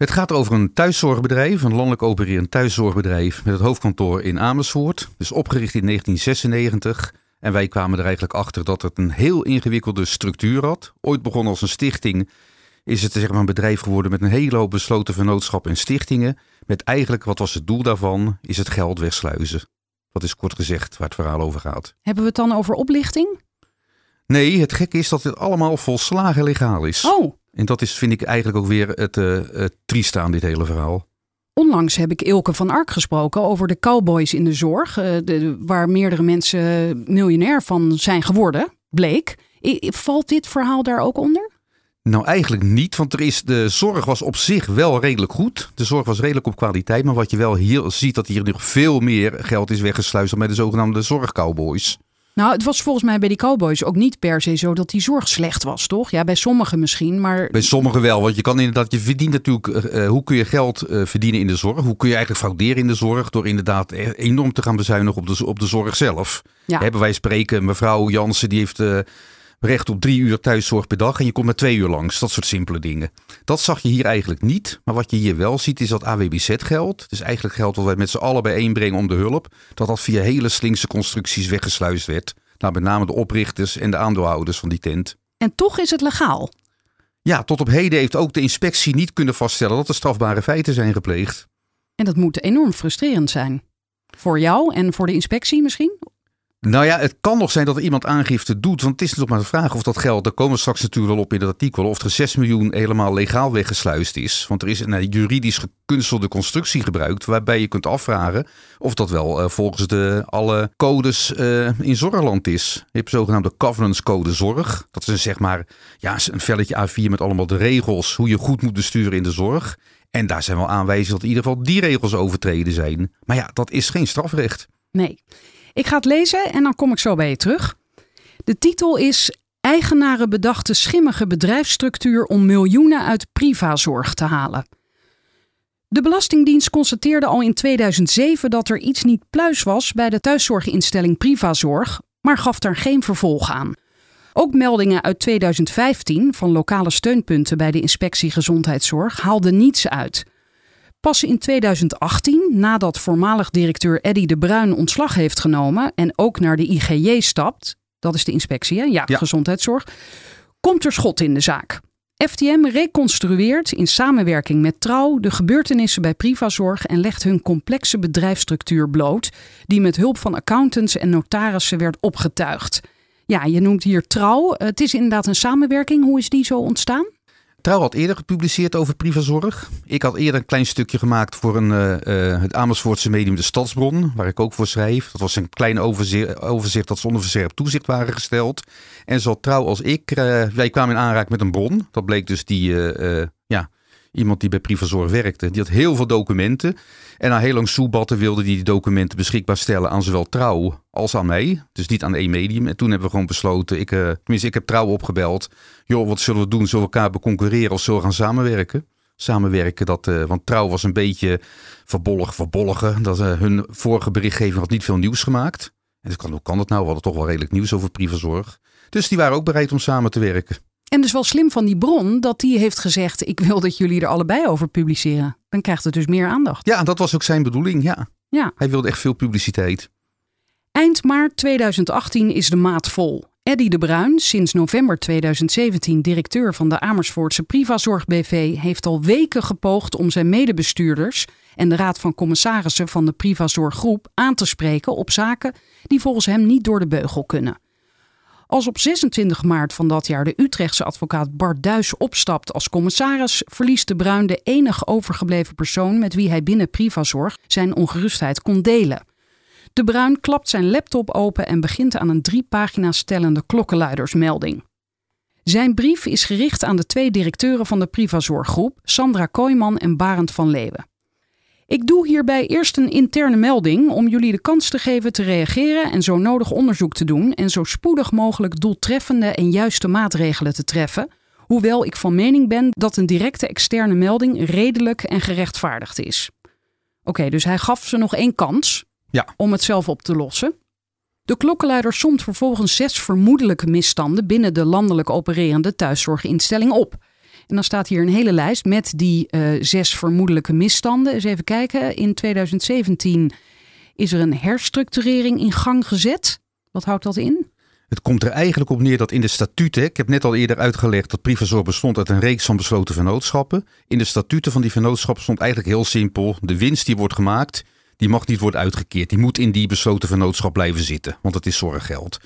Het gaat over een thuiszorgbedrijf, een landelijk opererend thuiszorgbedrijf met het hoofdkantoor in Amersfoort. Dus opgericht in 1996. En wij kwamen er eigenlijk achter dat het een heel ingewikkelde structuur had. Ooit begonnen als een stichting, is het zeg maar, een bedrijf geworden met een hele hoop besloten vennootschappen en stichtingen. Met eigenlijk, wat was het doel daarvan, is het geld wegsluizen. Dat is kort gezegd waar het verhaal over gaat. Hebben we het dan over oplichting? Nee, het gekke is dat dit allemaal volslagen legaal is. Oh, En dat is, vind ik eigenlijk ook weer het, eh het trieste aan dit hele verhaal. onlangs heb ik Ilke van Ark gesproken over de cowboys in de zorg. eh, de, waar meerdere mensen miljonair van zijn geworden, bleek. I- Valt dit verhaal daar ook onder? Nou, eigenlijk niet, want er is, de zorg was op zich wel redelijk goed. De zorg was redelijk op kwaliteit, maar wat je wel hier ziet, dat hier nog veel meer geld is weggesluist dan bij de zogenaamde zorgcowboys. Nou, het was volgens mij bij die cowboys ook niet per se zo dat die zorg slecht was, toch? Ja, bij sommigen misschien, maar Bij sommigen wel, want je kan inderdaad, je verdient natuurlijk, eh, eh, hoe kun je geld eh, verdienen in de zorg? Hoe kun je eigenlijk frauderen in de zorg door inderdaad enorm te gaan bezuinigen op de, op de zorg zelf? ja. Hebben wij spreken, mevrouw Jansen, die heeft recht op drie uur thuiszorg per dag en je komt met twee uur langs. Dat soort simpele dingen. Dat zag je hier eigenlijk niet. Maar wat je hier wel ziet is dat AWBZ-geld, dus eigenlijk geld wat wij met z'n allen bijeenbrengen om de hulp, dat dat via hele slinkse constructies weggesluist werd. Nou, met name de oprichters en de aandeelhouders van die tent. En toch is het legaal. Ja, tot op heden heeft ook de inspectie niet kunnen vaststellen dat er strafbare feiten zijn gepleegd. En dat moet enorm frustrerend zijn. Voor jou en voor de inspectie misschien? Nou ja, het kan nog zijn dat er iemand aangifte doet. Want het is nog maar de vraag of dat geld, daar komen we straks natuurlijk wel op in het artikel, of er 6 miljoen helemaal legaal weggesluist is. Want er is een eh, juridisch gekunstelde constructie gebruikt, waarbij je kunt afvragen of dat wel eh, volgens de, alle codes eh, in zorgland is. Je hebt de zogenaamde governance code zorg. Dat is een, zeg maar ja, een velletje A4 met allemaal de regels hoe je goed moet besturen in de zorg. En daar zijn wel aanwijzingen dat in ieder geval die regels overtreden zijn. Maar ja, dat is geen strafrecht. Nee. Ik ga het lezen en dan kom ik zo bij je terug. De titel is Eigenaren bedachten schimmige bedrijfsstructuur om miljoenen uit privazorg te halen. De Belastingdienst constateerde al in 2007 dat er iets niet pluis was bij de thuiszorginstelling Privazorg, maar gaf daar geen vervolg aan. Ook meldingen uit 2015 van lokale steunpunten bij de inspectie gezondheidszorg haalden niets uit. Pas in 2018, nadat voormalig directeur Eddy de Bruin ontslag heeft genomen en ook naar de IGJ stapt, dat is de inspectie, hè? Ja, Ja. gezondheidszorg, komt er schot in de zaak. FTM reconstrueert in samenwerking met Trouw de gebeurtenissen bij Privazorg en legt hun complexe bedrijfsstructuur bloot, die met hulp van accountants en notarissen werd opgetuigd. Ja, je noemt hier Trouw. Het is inderdaad een samenwerking. Hoe is die zo ontstaan? Trouw had eerder gepubliceerd over privazorg. Ik had eerder een klein stukje gemaakt voor een, eh, eh, het Amersfoortse medium De Stadsbron, waar ik ook voor schrijf. Dat was een klein overzicht, dat ze onder toezicht waren gesteld. En zowel Trouw als ik, eh, wij kwamen in aanraking met een bron. Dat bleek dus die, iemand die bij privazorg werkte. Die had heel veel documenten. En na heel lang soebatten wilde die die documenten beschikbaar stellen aan zowel Trouw als aan mij. Dus niet aan één medium. En toen hebben we gewoon besloten, ik, eh, tenminste ik heb Trouw opgebeld. Joh, wat zullen we doen? Zullen we elkaar beconcurreren of zullen we gaan samenwerken? Samenwerken, dat, eh, want Trouw was een beetje verbolgen, verbolgen. Dat, eh, hun vorige berichtgeving had niet veel nieuws gemaakt. En hoe kan dat nou? We hadden toch wel redelijk nieuws over privazorg. Dus die waren ook bereid om samen te werken. En dus wel slim van die bron dat die heeft gezegd: Ik wil dat jullie er allebei over publiceren. Dan krijgt het dus meer aandacht. Ja, dat was ook zijn bedoeling, ja. Ja. Hij wilde echt veel publiciteit. Eind maart 2018 is de maat vol. Eddy de Bruin, sinds november 2017 directeur van de Amersfoortse Privazorg BV, heeft al weken gepoogd om zijn medebestuurders en de raad van commissarissen van de Privazorggroep aan te spreken op zaken die volgens hem niet door de beugel kunnen. Als op 26 maart van dat jaar de Utrechtse advocaat Bart Duis opstapt als commissaris, verliest de Bruin de enige overgebleven persoon met wie hij binnen Privazorg zijn ongerustheid kon delen. De Bruin klapt zijn laptop open en begint aan een drie pagina's tellende klokkenluidersmelding. Zijn brief is gericht aan de twee directeuren van de Privazorggroep, Sandra Kooijman en Barend van Leeuwen. Ik doe hierbij eerst een interne melding om jullie de kans te geven te reageren en zo nodig onderzoek te doen en zo spoedig mogelijk doeltreffende en juiste maatregelen te treffen. Hoewel ik van mening ben dat een directe externe melding redelijk en gerechtvaardigd is. Oké, dus hij gaf ze nog één kans Ja. om het zelf op te lossen. De klokkenluider somt vervolgens zes vermoedelijke misstanden binnen de landelijk opererende thuiszorginstelling op. En dan staat hier een hele lijst met die eh, zes vermoedelijke misstanden. Eens even kijken. In 2017 is er een herstructurering in gang gezet. Wat houdt dat in? Het komt er eigenlijk op neer dat in de statuten, ik heb net al eerder uitgelegd dat Privazorg bestond uit een reeks van besloten vennootschappen. In de statuten van die vennootschappen stond eigenlijk heel simpel, de winst die wordt gemaakt, die mag niet worden uitgekeerd. Die moet in die besloten vennootschap blijven zitten, want het is zorggeld.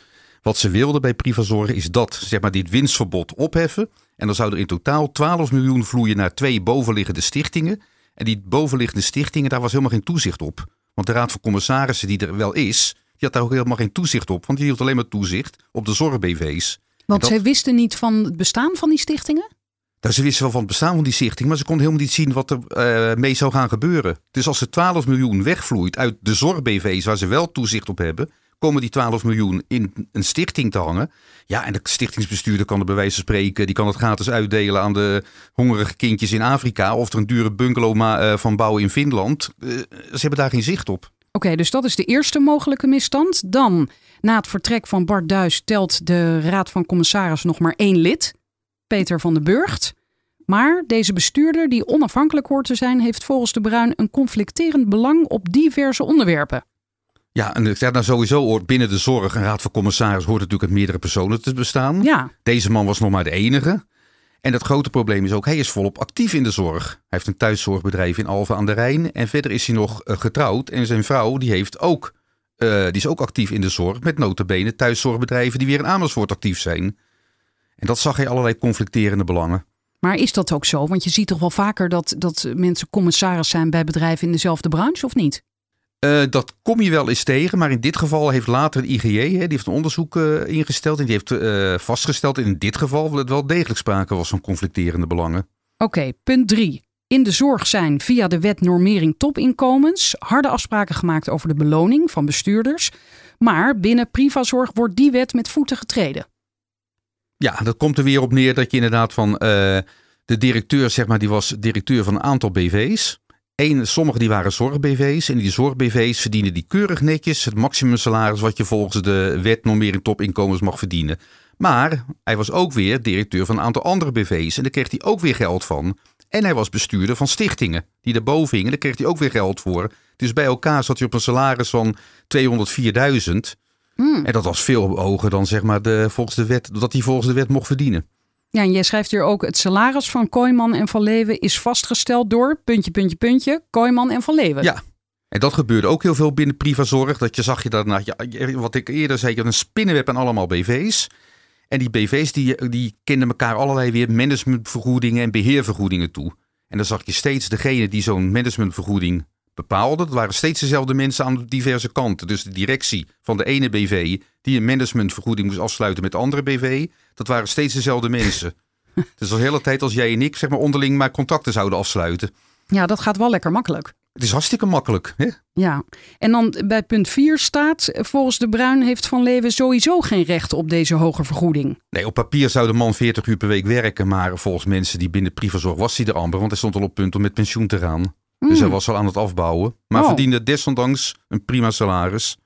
Wat ze wilden bij Privazorg is dat, zeg maar, dit winstverbod opheffen. En dan zou er in totaal 12 miljoen vloeien naar twee bovenliggende stichtingen. En die bovenliggende stichtingen, daar was helemaal geen toezicht op. Want de Raad van Commissarissen die er wel is, die had daar ook helemaal geen toezicht op. Want die hield alleen maar toezicht op de zorg-BV's. Want dat- zij wisten niet van het bestaan van die stichtingen? Nou, ze wisten wel van het bestaan van die stichting, maar ze konden helemaal niet zien wat er eh, mee zou gaan gebeuren. Dus als er 12 miljoen wegvloeit uit de zorg-BV's, waar ze wel toezicht op hebben, komen die 12 miljoen in een stichting te hangen. Ja, en de stichtingsbestuurder kan er bij wijze van spreken, die kan het gratis uitdelen aan de hongerige kindjes in Afrika. Of er een dure bungalow eh, van bouwen in Finland. Eh, ze hebben daar geen zicht op. Oké, dus dat is de eerste mogelijke misstand. Dan, na het vertrek van Bart Duis, telt de Raad van Commissaris nog maar één lid, Peter van den Burgt. Maar deze bestuurder, die onafhankelijk hoort te zijn, heeft volgens de Bruin een conflicterend belang op diverse onderwerpen. Ja, en ja, nou sowieso hoort binnen de zorg, een raad van commissaris, hoort natuurlijk uit meerdere personen te bestaan. Ja, Deze man was nog maar de enige. En het grote probleem is ook, hij is volop actief in de zorg. Hij heeft een thuiszorgbedrijf in Alphen aan de Rijn. En verder is hij nog eh, getrouwd. En zijn vrouw, die, heeft ook, eh, die is ook actief in de zorg. Met notabene thuiszorgbedrijven die weer in Amersfoort actief zijn. En dat zag hij allerlei conflicterende belangen. maar is dat ook zo? Want je ziet toch wel vaker dat, dat mensen commissaris zijn bij bedrijven in dezelfde branche, of niet? Eh, dat kom je wel eens tegen, maar in dit geval heeft later de IGJ, hè, die heeft een onderzoek eh, ingesteld. En die heeft eh, vastgesteld in dit geval dat het wel degelijk sprake was van conflicterende belangen. Oké, punt 3. In de zorg zijn via de wet normering topinkomens harde afspraken gemaakt over de beloning van bestuurders. Maar binnen Privazorg wordt die wet met voeten getreden. Ja, dat komt er weer op neer dat je inderdaad van de directeur, zeg maar, die was directeur van een aantal BV's. Eén, sommige die waren zorg-BV's. En die zorg-BV's verdienen die keurig netjes het maximumsalaris wat je volgens de wet normering topinkomens mag verdienen. Maar hij was ook weer directeur van een aantal andere BV's. En daar kreeg hij ook weer geld van. En hij was bestuurder van stichtingen die daarboven hingen. Daar kreeg hij ook weer geld voor. Dus bij elkaar zat hij op een salaris van 204.000. En dat was veel hoger dan zeg maar de, volgens de wet, dat hij volgens de wet mocht verdienen. Ja, en jij schrijft hier ook: het salaris van Kooiman en van Leeuwen is vastgesteld door puntje, puntje, puntje, Kooiman en van Leeuwen. Ja. En dat gebeurde ook heel veel binnen Privazorg. Dat je zag je daarna, ja, wat ik eerder zei, je had een spinnenweb en allemaal BV's. En die BV's die, die kenden elkaar allerlei weer managementvergoedingen en beheervergoedingen toe. En dan zag je steeds degene die zo'n managementvergoeding bepaalde. Dat waren steeds dezelfde mensen aan diverse kanten. Dus de directie van de ene BV die een managementvergoeding moest afsluiten met de andere BV. Dat waren steeds dezelfde mensen. dus de hele tijd als jij en ik zeg maar onderling maar contacten zouden afsluiten. ja, dat gaat wel lekker makkelijk. Het is hartstikke makkelijk. Hè? Ja, en dan bij punt 4 staat: volgens de Bruin heeft Van Leeuwen sowieso geen recht op deze hoge vergoeding. Nee, op papier zou de man 40 uur per week werken. Maar volgens mensen die binnen privazorg was hij er amper. Want hij stond al op punt om met pensioen te gaan. Dus hij was al aan het afbouwen. Maar Oh. verdiende desondanks een prima salaris.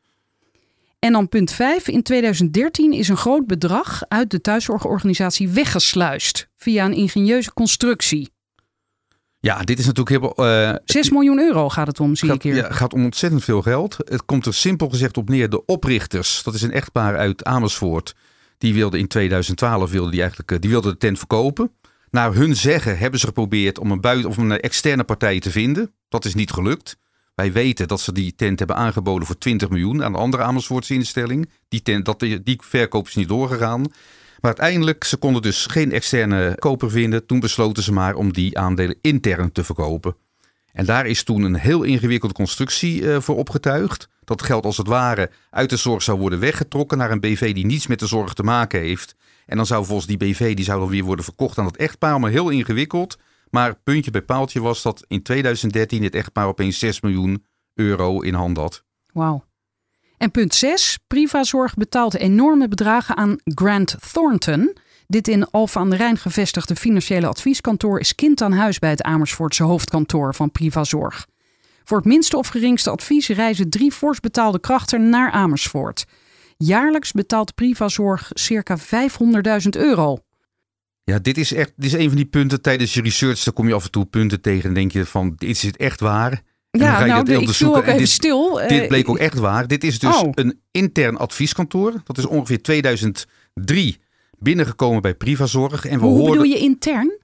En dan punt 5. In 2013 is een groot bedrag uit de thuiszorgorganisatie weggesluist via een ingenieuze constructie. Ja, dit is natuurlijk heel... eh, 6 miljoen euro gaat het om, zie ik gaat, hier. ja, gaat om ontzettend veel geld. Het komt er simpel gezegd op neer. De oprichters, dat is een echtpaar uit Amersfoort. Die wilde in 2012 wilde die eigenlijk, eh, die wilde de tent verkopen. Naar hun zeggen hebben ze geprobeerd om een, buiten, of een externe partij te vinden. Dat is niet gelukt. Wij weten dat ze die tent hebben aangeboden voor 20 miljoen aan een andere Amersfoortse instelling. Die, tent, dat, die verkoop is niet doorgegaan. Maar uiteindelijk, ze konden dus geen externe koper vinden. Toen besloten ze maar om die aandelen intern te verkopen. En daar is toen een heel ingewikkelde constructie eh, voor opgetuigd. Dat geld als het ware uit de zorg zou worden weggetrokken naar een BV die niets met de zorg te maken heeft. En dan zou volgens die BV, die zou dan weer worden verkocht aan dat echtpaar. Maar heel ingewikkeld. Maar puntje bij paaltje was dat in 2013 het echtpaar opeens 6 miljoen euro in hand had. Wauw. En punt 6. Privazorg betaalt enorme bedragen aan Grant Thornton. Dit in Alphen aan de Rijn gevestigde financiële advieskantoor is kind aan huis bij het Amersfoortse hoofdkantoor van Privazorg. Voor het minste of geringste advies reizen drie fors betaalde krachten naar Amersfoort. Jaarlijks betaalt Privazorg circa 500.000 euro. Ja, dit is echt dit is een van die punten tijdens je research. Daar kom je af en toe punten tegen en denk je van, dit is het echt waar? En dan Ja, ga je nou, ik viel ook even dit, stil. Eh, dit bleek ook echt waar. Dit is dus Oh. een intern advieskantoor. Dat is ongeveer 2003 binnengekomen bij Privazorg. En we Hoe hoorden, bedoel je intern?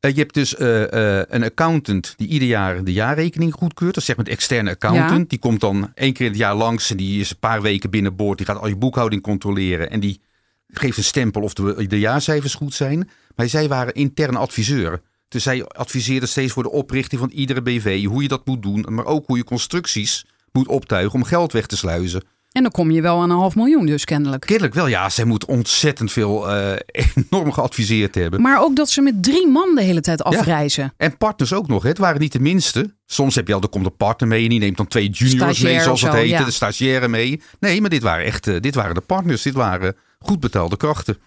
Eh, je hebt dus eh, eh, een accountant die ieder jaar de jaarrekening goedkeurt. Dat is zeg maar de externe accountant. Ja. Die komt dan één keer in het jaar langs en die is een paar weken binnenboord. Die gaat al je boekhouding controleren en die geeft een stempel of de, de jaarcijfers goed zijn. Maar zij waren intern adviseur. Dus zij adviseerden steeds voor de oprichting van iedere BV, hoe je dat moet doen. Maar ook hoe je constructies moet optuigen om geld weg te sluizen. En dan kom je wel aan een half miljoen dus kennelijk. Kennelijk wel, ja, zij moet ontzettend veel eh, enorm geadviseerd hebben. Maar ook dat ze met drie man de hele tijd afreizen. En partners ook nog. Hè. Het waren niet de minste. Soms heb je al, er komt een partner mee en die neemt dan twee juniors Stagiair mee, zoals het heette. ja. De stagiaire mee. Nee, maar dit waren echt eh, dit waren de partners. Dit waren goed betaalde krachten.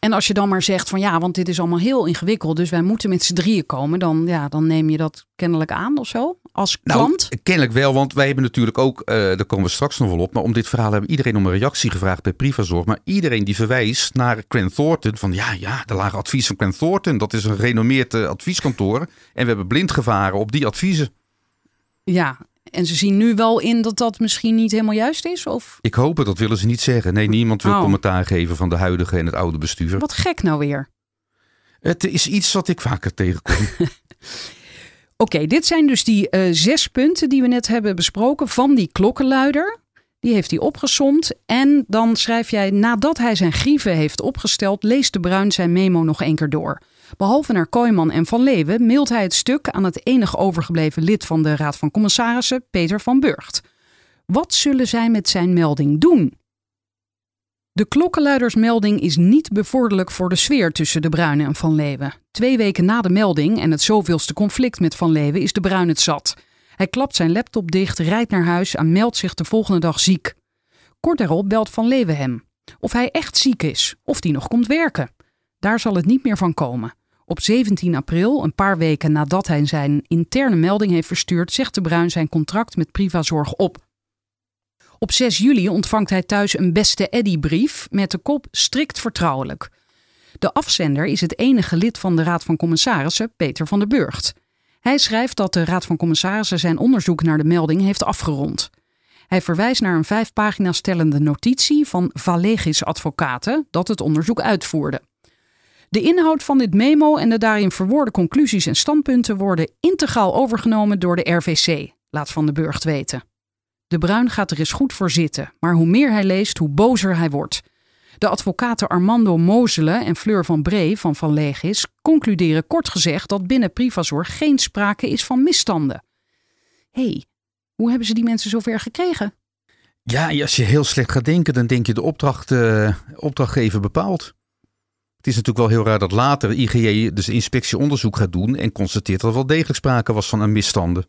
En als je dan maar zegt van ja, want dit is allemaal heel ingewikkeld, dus wij moeten met z'n drieën komen, dan, ja, dan neem je dat kennelijk aan of zo als klant. Nou, kennelijk wel, want wij hebben natuurlijk ook, eh daar komen we straks nog wel op, maar om dit verhaal hebben iedereen om een reactie gevraagd bij Privazorg. Maar iedereen die verwijst naar Grant Thornton, van ja, ja, er lagen advies van Grant Thornton. Dat is een renommeerd eh, advieskantoor. En we hebben blind gevaren op die adviezen. Ja, en ze zien nu wel in dat dat misschien niet helemaal juist is? Of Ik hoop het, dat willen ze niet zeggen. Nee, niemand wil Oh. commentaar geven van de huidige en het oude bestuur. wat gek nou weer? Het is iets wat ik vaker tegenkom. Oké, dit zijn dus die eh, zes punten die we net hebben besproken van die klokkenluider. Die heeft hij opgesomd. En dan schrijf jij, nadat hij zijn grieven heeft opgesteld, leest de Bruin zijn memo nog één keer door. Behalve naar Kooijman en Van Leeuwen mailt hij het stuk aan het enig overgebleven lid van de Raad van Commissarissen, Peter van Burgt. Wat zullen zij met zijn melding doen? De klokkenluidersmelding is niet bevorderlijk voor de sfeer tussen de Bruinen en Van Leeuwen. Twee weken na de melding en het zoveelste conflict met Van Leeuwen is de Bruin het zat. Hij klapt zijn laptop dicht, rijdt naar huis en meldt zich de volgende dag ziek. Kort daarop belt Van Leeuwen hem. Of hij echt ziek is, of die nog komt werken. Daar zal het niet meer van komen. Op 17 april, een paar weken nadat hij zijn interne melding heeft verstuurd, zegt de Bruin zijn contract met Privazorg op. Op 6 juli ontvangt hij thuis een beste Eddy-brief met de kop strikt vertrouwelijk. De afzender is het enige lid van de Raad van Commissarissen, Peter van der Burgt. Hij schrijft dat de Raad van Commissarissen zijn onderzoek naar de melding heeft afgerond. Hij verwijst naar een vijf pagina's tellende notitie van Valegis Advocaten dat het onderzoek uitvoerde. De inhoud van dit memo en de daarin verwoorde conclusies en standpunten worden integraal overgenomen door de RVC, laat Van de Burgt weten. De Bruin gaat er eens goed voor zitten, maar hoe meer hij leest, hoe bozer hij wordt. De advocaten Armando Mozele en Fleur van Bree van Van Legis concluderen kort gezegd dat binnen Privazorg geen sprake is van misstanden. Hé, hey, hoe hebben ze die mensen zover gekregen? Ja, als je heel slecht gaat denken, dan denk je de opdracht, eh, opdrachtgever bepaalt. Het is natuurlijk wel heel raar dat later IGJ dus inspectieonderzoek gaat doen en constateert dat er wel degelijk sprake was van een misstanden.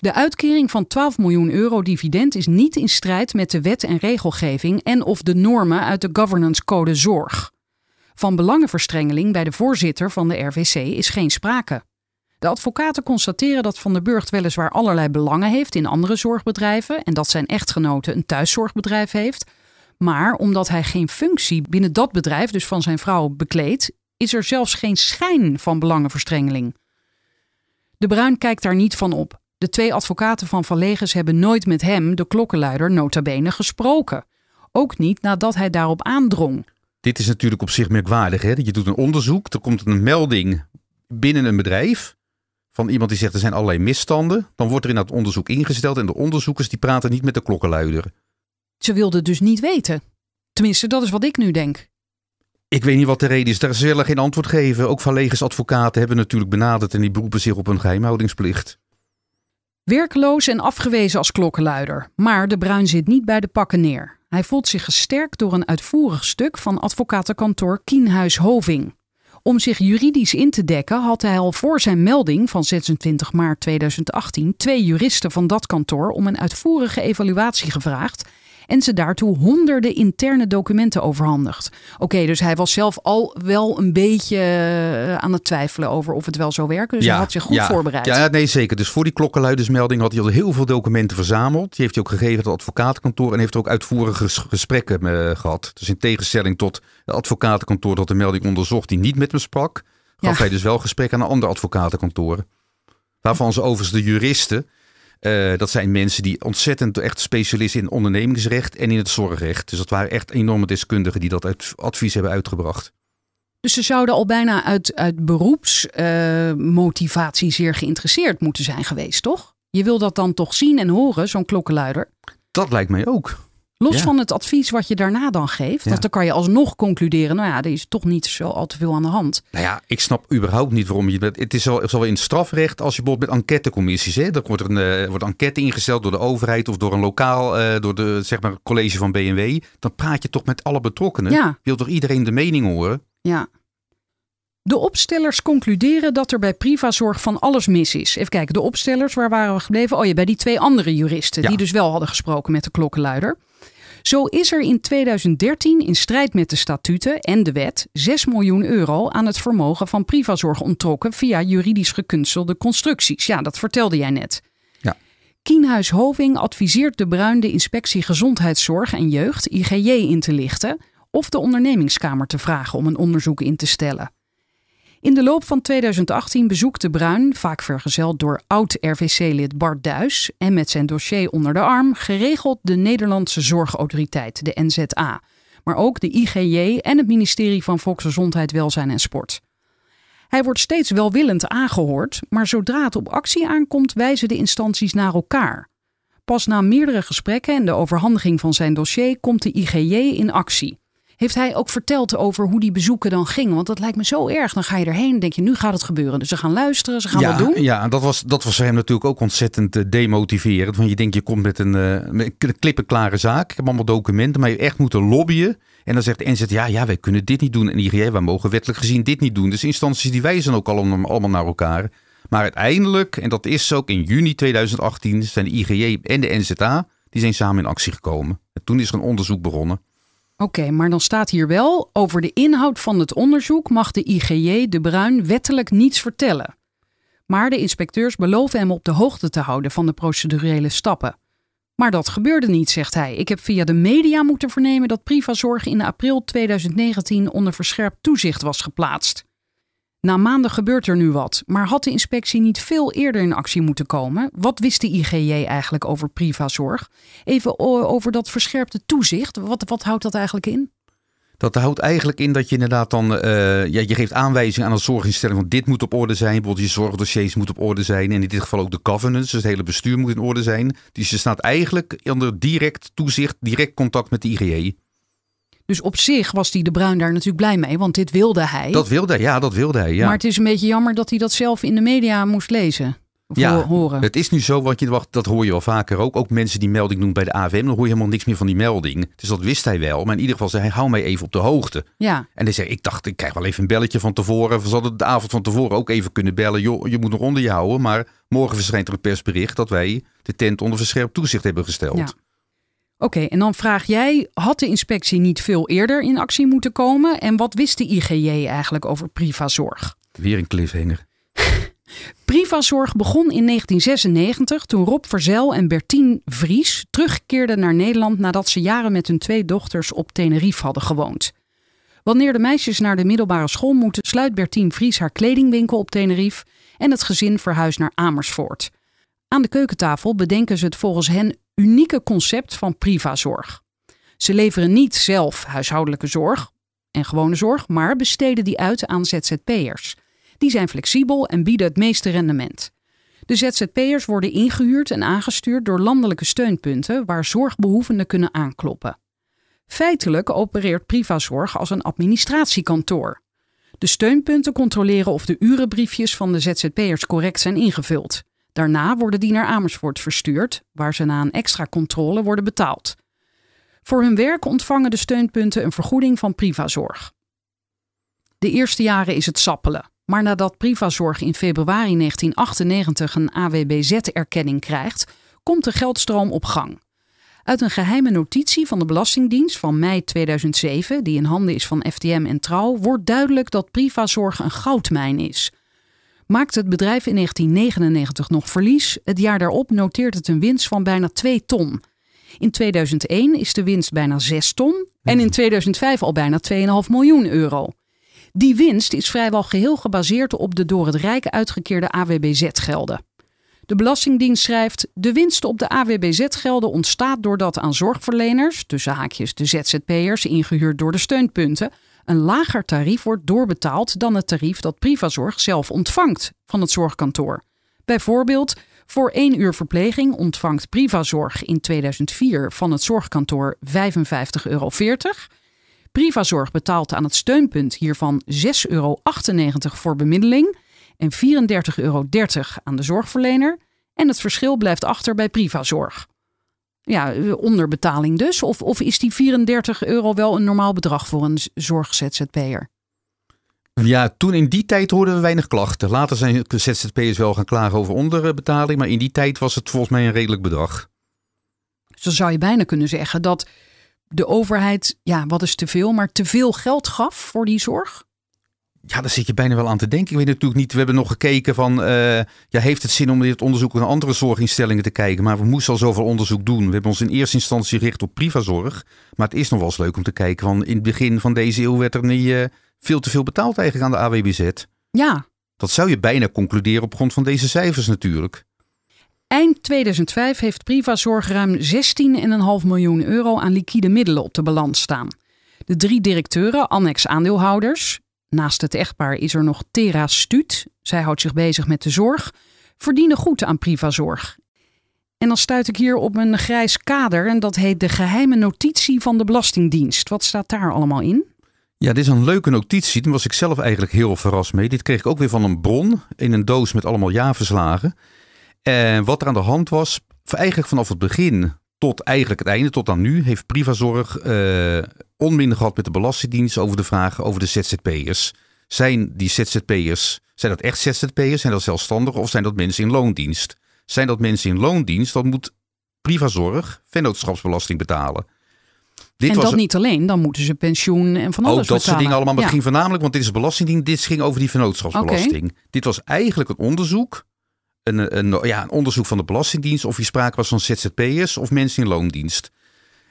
De uitkering van 12 miljoen euro dividend is niet in strijd met de wet en regelgeving en of de normen uit de governance code zorg. Van belangenverstrengeling bij de voorzitter van de RVC is geen sprake. De advocaten constateren dat Van der Burgt weliswaar allerlei belangen heeft in andere zorgbedrijven en dat zijn echtgenote een thuiszorgbedrijf heeft. Maar omdat hij geen functie binnen dat bedrijf, dus van zijn vrouw, bekleedt, is er zelfs geen schijn van belangenverstrengeling. De Bruin kijkt daar niet van op. De twee advocaten van Van Leges hebben nooit met hem, de klokkenluider, nota bene gesproken. Ook niet nadat hij daarop aandrong. Dit is natuurlijk op zich merkwaardig. Hè? Je doet een onderzoek, er komt een melding binnen een bedrijf van iemand die zegt er zijn allerlei misstanden. Dan wordt er in dat onderzoek ingesteld en de onderzoekers die praten niet met de klokkenluider. Ze wilde het dus niet weten. Tenminste, dat is wat ik nu denk. Ik weet niet wat de reden is. Daar zullen geen antwoord geven. Ook van Legers advocaten hebben natuurlijk benaderd en die beroepen zich op een geheimhoudingsplicht. Werkeloos en afgewezen als klokkenluider. Maar de Bruin zit niet bij de pakken neer. Hij voelt zich gesterkt door een uitvoerig stuk van advocatenkantoor Kienhuis Hoving. Om zich juridisch in te dekken had hij al voor zijn melding van 26 maart 2018 twee juristen van dat kantoor om een uitvoerige evaluatie gevraagd en ze daartoe honderden interne documenten overhandigd. Oké, dus hij was zelf al wel een beetje eh, aan het twijfelen over of het wel zou werken. Dus hij had zich goed ja, voorbereid. Ja, nee, zeker. Dus voor die klokkenluidersmelding had hij al heel veel documenten verzameld. Die heeft hij ook gegeven aan het advocatenkantoor en heeft ook uitvoerige gesprekken uh, gehad. Dus in tegenstelling tot het advocatenkantoor dat de melding onderzocht, die niet met me sprak, gaf hij dus wel gesprek aan een ander advocatenkantoor. Waarvan ze overigens de juristen uh, dat zijn mensen die ontzettend echt specialisten in ondernemingsrecht en in het zorgrecht. Dus dat waren echt enorme deskundigen die dat advies hebben uitgebracht. Dus ze zouden al bijna uit, uit beroepsmotivatie uh, zeer geïnteresseerd moeten zijn geweest, toch? Je wil dat dan toch zien en horen, zo'n klokkenluider? Dat lijkt mij ook. Los van het advies wat je daarna dan geeft, ja. dan kan je alsnog concluderen, nou ja, er is toch niet zo al te veel aan de hand. Nou ja, ik snap überhaupt niet waarom je het is al, in het strafrecht als je bijvoorbeeld met enquêtecommissies, hè, dan wordt er een, uh, wordt enquête ingesteld door de overheid of door een lokaal, uh, door de zeg maar college van BMW, dan praat je toch met alle betrokkenen. Ja. Je wilt toch iedereen de mening horen? Ja. De opstellers concluderen dat er bij Privazorg van alles mis is. Even kijken, de opstellers, waar waren we gebleven? Oh ja, bij die twee andere juristen, Ja. die dus wel hadden gesproken met de klokkenluider. Zo is er in 2013 in strijd met de statuten en de wet 6 miljoen euro aan het vermogen van Privazorg onttrokken via juridisch gekunstelde constructies. Ja, dat vertelde jij net. Ja. Kienhuis Hoving adviseert de Bruin de inspectie Gezondheidszorg en Jeugd, IGJ, in te lichten of de ondernemingskamer te vragen om een onderzoek in te stellen. In de loop van 2018 bezoekt de Bruin, vaak vergezeld door oud-RVC-lid Bart Duis en met zijn dossier onder de arm, geregeld de Nederlandse Zorgautoriteit, de NZA, maar ook de IGJ en het ministerie van Volksgezondheid, Welzijn en Sport. Hij wordt steeds welwillend aangehoord, maar zodra het op actie aankomt, wijzen de instanties naar elkaar. Pas na meerdere gesprekken en de overhandiging van zijn dossier komt de IGJ in actie. Heeft hij ook verteld over hoe die bezoeken dan gingen? Want dat lijkt me zo erg. Dan ga je erheen en denk je, nu gaat het gebeuren. Dus ze gaan luisteren, ze gaan ja, wat doen. Ja, dat was, dat was voor hem natuurlijk ook ontzettend eh, demotiverend. Want je denkt, je komt met een, uh, met een klippenklare zaak. Ik heb allemaal documenten, maar je echt moeten lobbyen. En dan zegt de NZ, ja, ja, wij kunnen dit niet doen. En IGJ, wij mogen wettelijk gezien dit niet doen. Dus instanties die wijzen ook allemaal, allemaal naar elkaar. Maar uiteindelijk, en dat is ook in juni 2018, zijn de IGJ en de NZA, die zijn samen in actie gekomen. En toen is er een onderzoek begonnen. Oké, maar dan staat hier wel: over de inhoud van het onderzoek mag de IGJ de Bruin wettelijk niets vertellen. Maar de inspecteurs beloven hem op de hoogte te houden van de procedurele stappen. Maar dat gebeurde niet, zegt hij. Ik heb via de media moeten vernemen dat Privazorg in april 2019 onder verscherpt toezicht was geplaatst. Na maanden gebeurt er nu wat, maar had de inspectie niet veel eerder in actie moeten komen? Wat wist de IGJ eigenlijk over Privazorg? Even over dat verscherpte toezicht. Wat, wat houdt dat eigenlijk in? Dat houdt eigenlijk in dat je inderdaad dan, uh, ja, je geeft aanwijzingen aan een zorginstelling van dit moet op orde zijn. Bijvoorbeeld je zorgdossiers moet op orde zijn. En in dit geval ook de governance, dus het hele bestuur moet in orde zijn. Dus je staat eigenlijk onder direct toezicht, direct contact met de IGJ. Dus op zich was die de Bruin daar natuurlijk blij mee, want dit wilde hij. Dat wilde hij, ja, dat wilde hij. Ja. Maar het is een beetje jammer dat hij dat zelf in de media moest lezen. Of ja, horen. het is nu zo, want je dat hoor je wel vaker ook. Ook mensen die melding doen bij de AVM, dan hoor je helemaal niks meer van die melding. Dus dat wist hij wel. Maar in ieder geval zei hij, hou mij even op de hoogte. Ja. En hij zei, ik dacht, ik krijg wel even een belletje van tevoren. We hadden de avond van tevoren ook even kunnen bellen. Joh, je moet nog onder je houden. Maar morgen verschijnt er een persbericht dat wij de tent onder verscherpt toezicht hebben gesteld. Ja. Oké, okay, en dan vraag jij, had de inspectie niet veel eerder in actie moeten komen? En wat wist de IGJ eigenlijk over Privazorg? Weer een cliffhanger. Privazorg begon in 1996 toen Rob Verzel en Bertien Vries terugkeerden naar Nederland nadat ze jaren met hun twee dochters op Tenerife hadden gewoond. Wanneer de meisjes naar de middelbare school moeten, sluit Bertien Vries haar kledingwinkel op Tenerife en het gezin verhuist naar Amersfoort. Aan de keukentafel bedenken ze het volgens hen unieke concept van Privazorg. Ze leveren niet zelf huishoudelijke zorg en gewone zorg, maar besteden die uit aan ZZP'ers. Die zijn flexibel en bieden het meeste rendement. De ZZP'ers worden ingehuurd en aangestuurd door landelijke steunpunten waar zorgbehoevenden kunnen aankloppen. Feitelijk opereert Privazorg als een administratiekantoor. De steunpunten controleren of de urenbriefjes van de ZZP'ers correct zijn ingevuld. Daarna worden die naar Amersfoort verstuurd, waar ze na een extra controle worden betaald. Voor hun werk ontvangen de steunpunten een vergoeding van Privazorg. De eerste jaren is het sappelen. Maar nadat Privazorg in februari 1998 een AWBZ-erkenning krijgt, komt de geldstroom op gang. Uit een geheime notitie van de Belastingdienst van mei 2007, die in handen is van FTM en Trouw, wordt duidelijk dat Privazorg een goudmijn is. Maakt het bedrijf in 1999 nog verlies, het jaar daarop noteert het een winst van bijna 2 ton. In 2001 is de winst bijna 6 ton en in 2005 al bijna 2,5 miljoen euro. Die winst is vrijwel geheel gebaseerd op de door het Rijk uitgekeerde AWBZ-gelden. De Belastingdienst schrijft: De winst op de AWBZ-gelden ontstaat doordat aan zorgverleners, tussen haakjes de ZZP'ers, ingehuurd door de steunpunten, een lager tarief wordt doorbetaald dan het tarief dat Privazorg zelf ontvangt van het zorgkantoor. Bijvoorbeeld, voor één uur verpleging ontvangt Privazorg in 2004 van het zorgkantoor 55,40 euro. Privazorg betaalt aan het steunpunt hiervan 6,98 euro voor bemiddeling en 34,30 euro aan de zorgverlener. En het verschil blijft achter bij Privazorg. Ja, onderbetaling dus. Of, of is die 34 euro wel een normaal bedrag voor een zorg-ZZP'er? Ja, toen in die tijd hoorden we weinig klachten. Later zijn ZZP'ers wel gaan klagen over onderbetaling. Maar in die tijd was het volgens mij een redelijk bedrag. Dus dan zou je bijna kunnen zeggen dat de overheid, ja, wat is te veel, maar te veel geld gaf voor die zorg? Ja, daar zit je bijna wel aan te denken. Ik weet natuurlijk niet, we hebben nog gekeken van, uh, ja, heeft het zin om dit onderzoek naar andere zorginstellingen te kijken? Maar we moesten al zoveel onderzoek doen. We hebben ons in eerste instantie gericht op privazorg. Maar het is nog wel eens leuk om te kijken van, in het begin van deze eeuw werd er niet uh, veel te veel betaald eigenlijk aan de AWBZ. Ja. Dat zou je bijna concluderen op grond van deze cijfers natuurlijk. Eind 2005 heeft Privazorg ruim 16,5 miljoen euro aan liquide middelen op de balans staan. De drie directeuren, annex aandeelhouders, naast het echtpaar is er nog Tera Stuut, zij houdt zich bezig met de zorg, verdienen goed aan Privazorg. En dan stuit ik hier op een grijs kader en dat heet de geheime notitie van de Belastingdienst. Wat staat daar allemaal in? Ja, dit is een leuke notitie. Daar was ik zelf eigenlijk heel verrast mee. Dit kreeg ik ook weer van een bron in een doos met allemaal jaarverslagen. En wat er aan de hand was, eigenlijk vanaf het begin tot eigenlijk het einde, tot aan nu, heeft Privazorg uh, onmin gehad met de Belastingdienst over de vraag over de ZZP'ers. Zijn die ZZP'ers, zijn dat echt ZZP'ers? Zijn dat zelfstandigen of zijn dat mensen in loondienst? Zijn dat mensen in loondienst, dan moet Privazorg vennootschapsbelasting betalen. Dit en dat niet alleen, dan moeten ze pensioen en van alles Ook dat soort dingen allemaal. Maar het ging voornamelijk, want dit is belastingdienst, dit ging over die vennootschapsbelasting. Dit was eigenlijk een onderzoek een, ja, een onderzoek van de Belastingdienst of je sprake was van ZZP'ers of mensen in loondienst.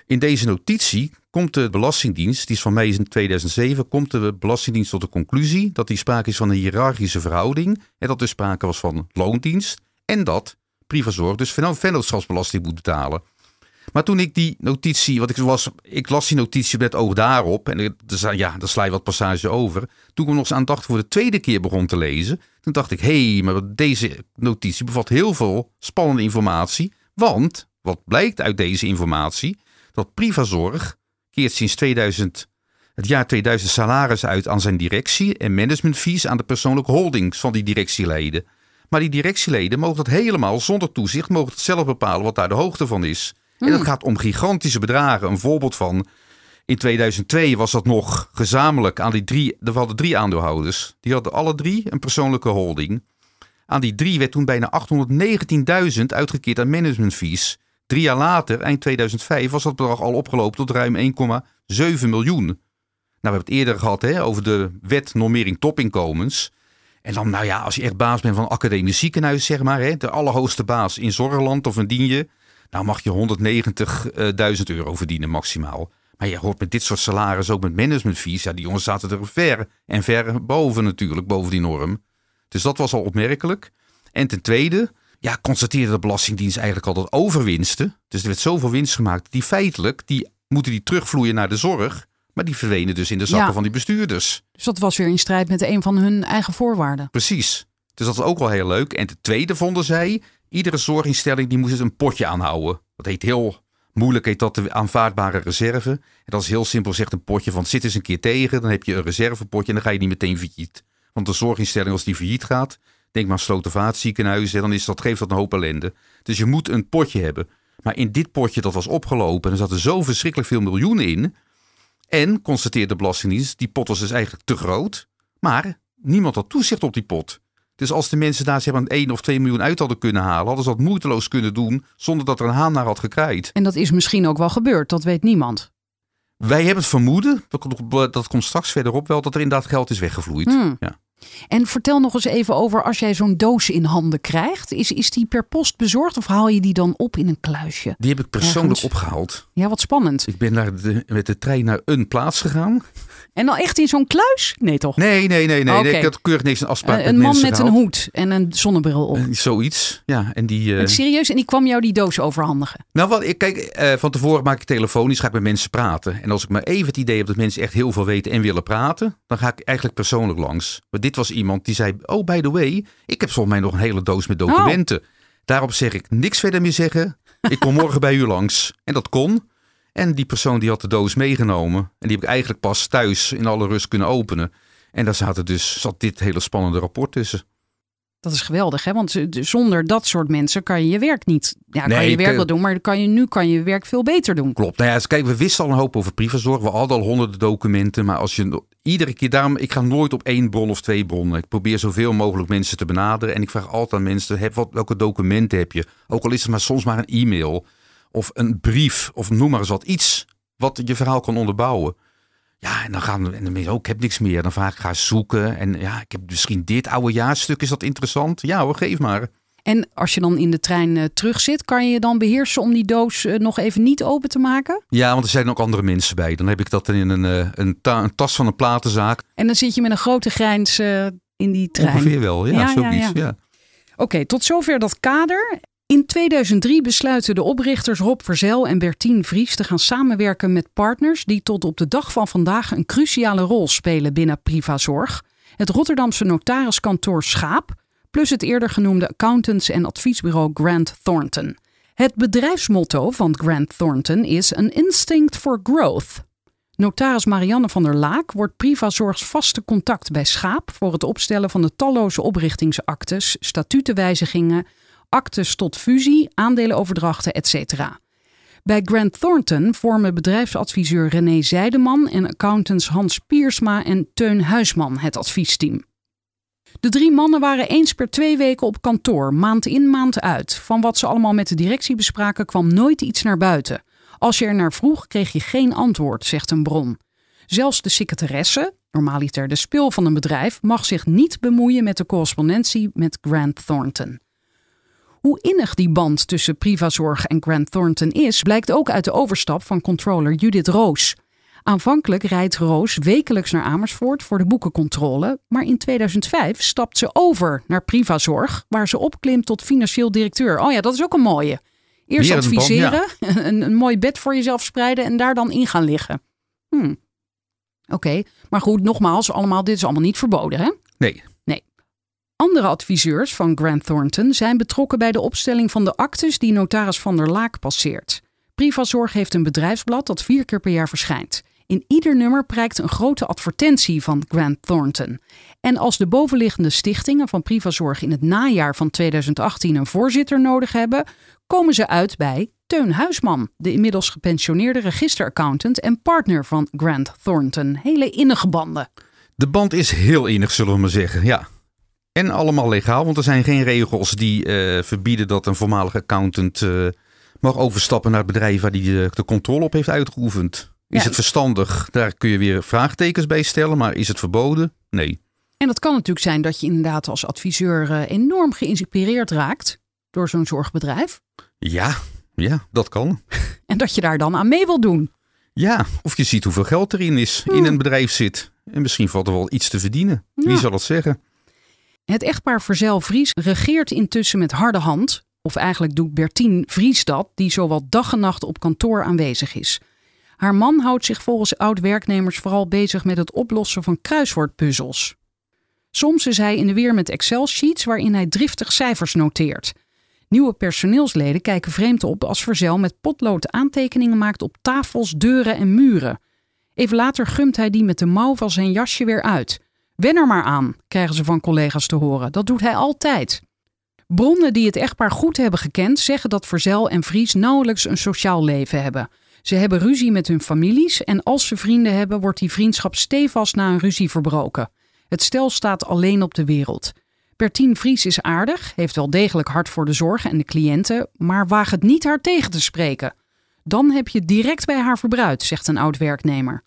In deze notitie komt de Belastingdienst, die is van mei 2007, komt de Belastingdienst tot de conclusie dat die sprake is van een hiërarchische verhouding en dat er sprake was van loondienst en dat Privazorg dus vennootschapsbelasting moet betalen. Maar toen ik die notitie, wat ik was, ik las die notitie met oog daarop. En dus, ja, daar sla je wat passages over. Toen ik nog eens aandachtig voor de tweede keer begon te lezen. Toen dacht ik, hé, hey, maar deze notitie bevat heel veel spannende informatie. Want, wat blijkt uit deze informatie? Dat Privazorg keert sinds 2000, het jaar 2000 salaris uit aan zijn directie en managementfees aan de persoonlijke holdings van die directieleden. Maar die directieleden mogen dat helemaal zonder toezicht, mogen het zelf bepalen wat daar de hoogte van is. En dat hmm. gaat om gigantische bedragen. Een voorbeeld van. In 2002 was dat nog gezamenlijk aan die drie. Er hadden drie aandeelhouders. Die hadden alle drie een persoonlijke holding. Aan die drie werd toen bijna 819.000 uitgekeerd aan managementfees. Drie jaar later, eind 2005, was dat bedrag al opgelopen tot ruim 1,7 miljoen. Nou, we hebben het eerder gehad hè, over de wet normering topinkomens. En dan, nou ja, als je echt baas bent van een academisch ziekenhuis, zeg maar, hè, de allerhoogste baas in Zorgland of een je nou mag je 190.000 euro verdienen maximaal. Maar je hoort met dit soort salaris, ook met managementfees, ja, die jongens zaten er ver en ver boven natuurlijk, boven die norm. Dus dat was al opmerkelijk. En ten tweede, ja, constateerde de Belastingdienst eigenlijk al dat overwinsten, dus er werd zoveel winst gemaakt, die feitelijk, die moeten die terugvloeien naar de zorg, maar die verdwenen dus in de zakken van die bestuurders. Dus dat was weer in strijd met een van hun eigen voorwaarden. Precies. Dus dat was ook wel heel leuk. En ten tweede vonden zij, Iedere zorginstelling die moest het een potje aanhouden. Dat heet heel moeilijk, heet dat de aanvaardbare reserve. En dat is heel simpel zegt een potje van zit eens een keer tegen. Dan heb je een reservepotje en dan ga je niet meteen failliet. Want de zorginstelling als die failliet gaat, denk maar slotenvaartziekenhuizen, dan is dat, geeft dat een hoop ellende. Dus je moet een potje hebben. Maar in dit potje dat was opgelopen en er zaten zo verschrikkelijk veel miljoenen in. En, constateerde de Belastingdienst, die pot was dus eigenlijk te groot. Maar niemand had toezicht op die pot. Dus als de mensen daar zeg maar 1 of 2 miljoen uit hadden kunnen halen, hadden ze dat moeiteloos kunnen doen zonder dat er een haan naar had gekraaid. En dat is misschien ook wel gebeurd, dat weet niemand. Wij hebben het vermoeden, dat komt, straks verderop wel, dat er inderdaad geld is weggevloeid. Hmm. Ja. En vertel nog eens even over als jij zo'n doos in handen krijgt. Is, is die per post bezorgd of haal je die dan op in een kluisje? Die heb ik persoonlijk Ergens. opgehaald. Ja, wat spannend. Ik ben naar de, met de trein naar een plaats gegaan. En dan echt in zo'n kluis? Nee, toch? Nee, nee, nee, nee. Oké. Ik had keurig niks een afspraak met een man met een hoed en een zonnebril op. Eh, Zoiets, ja. En die, eh, Serieus? En die kwam jou die doos overhandigen? Nou, wat, ik, kijk, eh, van tevoren maak ik telefonisch, ga ik met mensen praten. En als ik maar even het idee heb dat mensen echt heel veel weten en willen praten, dan ga ik eigenlijk persoonlijk langs. Maar dit was iemand die zei, oh, by the way, ik heb volgens mij nog een hele doos met documenten. Daarop zeg ik niks verder meer zeggen. Ik kom morgen bij u langs. En dat kon. En die persoon die had de doos meegenomen. En die heb ik eigenlijk pas thuis in alle rust kunnen openen. En daar zaten dus, zat dit hele spannende rapport tussen. Dat is geweldig, hè? Want zonder dat soort mensen kan je je werk niet. Ja, kan Nee, je je werk wel doen, maar kan je, nu kan je je werk veel beter doen. Klopt. Nou ja, dus kijk, we wisten al een hoop over privazorg. We hadden al honderden documenten. Maar als je iedere keer daarom, ik ga nooit op één bron of twee bronnen. Ik probeer zoveel mogelijk mensen te benaderen. En ik vraag altijd aan mensen: heb, wat, welke documenten heb je? Ook al is het maar soms maar een e-mail of een brief of noem maar eens wat. Iets wat je verhaal kan onderbouwen. Ja, en dan gaan en de mensen ook, ik heb niks meer. Dan vraag ik, ga zoeken. En ja, ik heb misschien dit oude jaarstuk, is dat interessant? Ja hoor, geef maar. En als je dan in de trein eh, terug zit, kan je je dan beheersen om die doos eh, nog even niet open te maken? Ja, want er zijn ook andere mensen bij. Dan heb ik dat in een, eh, een, ta- een tas van een platenzaak. En dan zit je met een grote grijns in die trein. Ongeveer wel, ja, Ja, ja, zoiets. ja. ja. Oké, tot zover dat kader. In 2003 besluiten de oprichters Rob Verzel en Bertien Vries te gaan samenwerken met partners die tot op de dag van vandaag een cruciale rol spelen binnen Privazorg. Het Rotterdamse notariskantoor Schaap, plus het eerder genoemde accountants- en adviesbureau Grant Thornton. Het bedrijfsmotto van Grant Thornton is An Instinct for Growth. Notaris Marianne van der Laak wordt Privazorgs vaste contact bij Schaap voor het opstellen van de talloze oprichtingsactes, statutenwijzigingen, actes tot fusie, aandelenoverdrachten, etc. Bij Grant Thornton vormen bedrijfsadviseur René Zijdeman en accountants Hans Piersma en Teun Huisman het adviesteam. De drie mannen waren eens per twee weken op kantoor, maand in maand uit. Van wat ze allemaal met de directie bespraken kwam nooit iets naar buiten. Als je er naar vroeg, kreeg je geen antwoord, zegt een bron. Zelfs de secretaresse, normaaliter de spil van een bedrijf, mag zich niet bemoeien met de correspondentie met Grant Thornton. Hoe innig die band tussen Privazorg en Grant Thornton is, blijkt ook uit de overstap van controller Judith Roos. Aanvankelijk rijdt Roos wekelijks naar Amersfoort voor de boekencontrole, maar in 2005 stapt ze over naar Privazorg, waar ze opklimt tot financieel directeur. Oh ja, dat is ook een mooie. Eerst een adviseren, een, een mooi bed voor jezelf spreiden en daar dan in gaan liggen. Hmm. Oké, maar goed, nogmaals, allemaal, dit is allemaal niet verboden, hè? Nee, Andere adviseurs van Grant Thornton zijn betrokken bij de opstelling van de actes die notaris Van der Laak passeert. Privazorg heeft een bedrijfsblad dat vier keer per jaar verschijnt. In ieder nummer prijkt een grote advertentie van Grant Thornton. En als de bovenliggende stichtingen van Privazorg in het najaar van 2018 een voorzitter nodig hebben, komen ze uit bij Teun Huisman, de inmiddels gepensioneerde registeraccountant en partner van Grant Thornton. Hele innige banden. de band is heel innig, zullen we maar zeggen. Ja. En allemaal legaal, want er zijn geen regels die eh, verbieden dat een voormalige accountant eh, mag overstappen naar het bedrijf waar hij de, de controle op heeft uitgeoefend. Is Ja. het verstandig? Daar kun je weer vraagtekens bij stellen, maar is het verboden? Nee. En dat kan natuurlijk zijn dat je inderdaad als adviseur eh, enorm geïnspireerd raakt door zo'n zorgbedrijf. Ja, ja, dat kan. En dat je daar dan aan mee wil doen. Ja, of je ziet hoeveel geld erin is, in een bedrijf zit. En misschien valt er wel iets te verdienen. Wie zal het zeggen? Het echtpaar Verzel Vries regeert intussen met harde hand. Of eigenlijk doet Bertien Vries dat, die zowel dag en nacht op kantoor aanwezig is. Haar man houdt zich volgens oud-werknemers vooral bezig met het oplossen van kruiswoordpuzzels. Soms is hij in de weer met Excel-sheets waarin hij driftig cijfers noteert. Nieuwe personeelsleden kijken vreemd op als Verzel met potlood aantekeningen maakt op tafels, deuren en muren. Even later gumt hij die met de mouw van zijn jasje weer uit. Wen er maar aan, krijgen ze van collega's te horen. Dat doet hij altijd. Bronnen die het echtpaar goed hebben gekend zeggen dat Verzel en Vries nauwelijks een sociaal leven hebben. Ze hebben ruzie met hun families en als ze vrienden hebben, wordt die vriendschap stevast na een ruzie verbroken. Het stel staat alleen op de wereld. Bertien Vries is aardig, heeft wel degelijk hart voor de zorg en de cliënten, maar waag het niet haar tegen te spreken. Dan heb je direct bij haar verbruid, zegt een oud werknemer.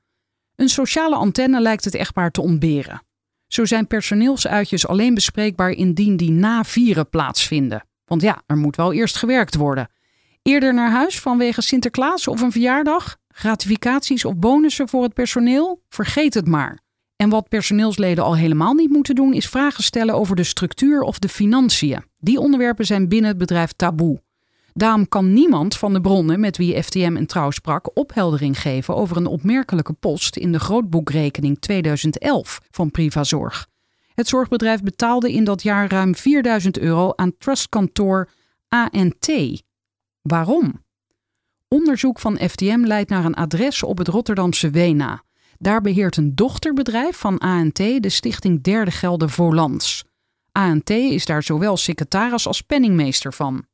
Een sociale antenne lijkt het echtpaar te ontberen. Zo zijn personeelsuitjes alleen bespreekbaar indien die na vieren plaatsvinden. Want ja, er moet wel eerst gewerkt worden. Eerder naar huis vanwege Sinterklaas of een verjaardag? Gratificaties of bonussen voor het personeel? Vergeet het maar. En wat personeelsleden al helemaal niet moeten doen, is vragen stellen over de structuur of de financiën. Die onderwerpen zijn binnen het bedrijf taboe. Daarom kan niemand van de bronnen met wie FTM en Trouw sprak opheldering geven over een opmerkelijke post in de grootboekrekening 2011 van Privazorg. Het zorgbedrijf betaalde in dat jaar ruim 4000 euro aan trustkantoor ANT. Waarom? Onderzoek van FTM leidt naar een adres op het Rotterdamse Wena. Daar beheert een dochterbedrijf van ANT de stichting Derde Gelden Volans. ANT is daar zowel secretaris als penningmeester van.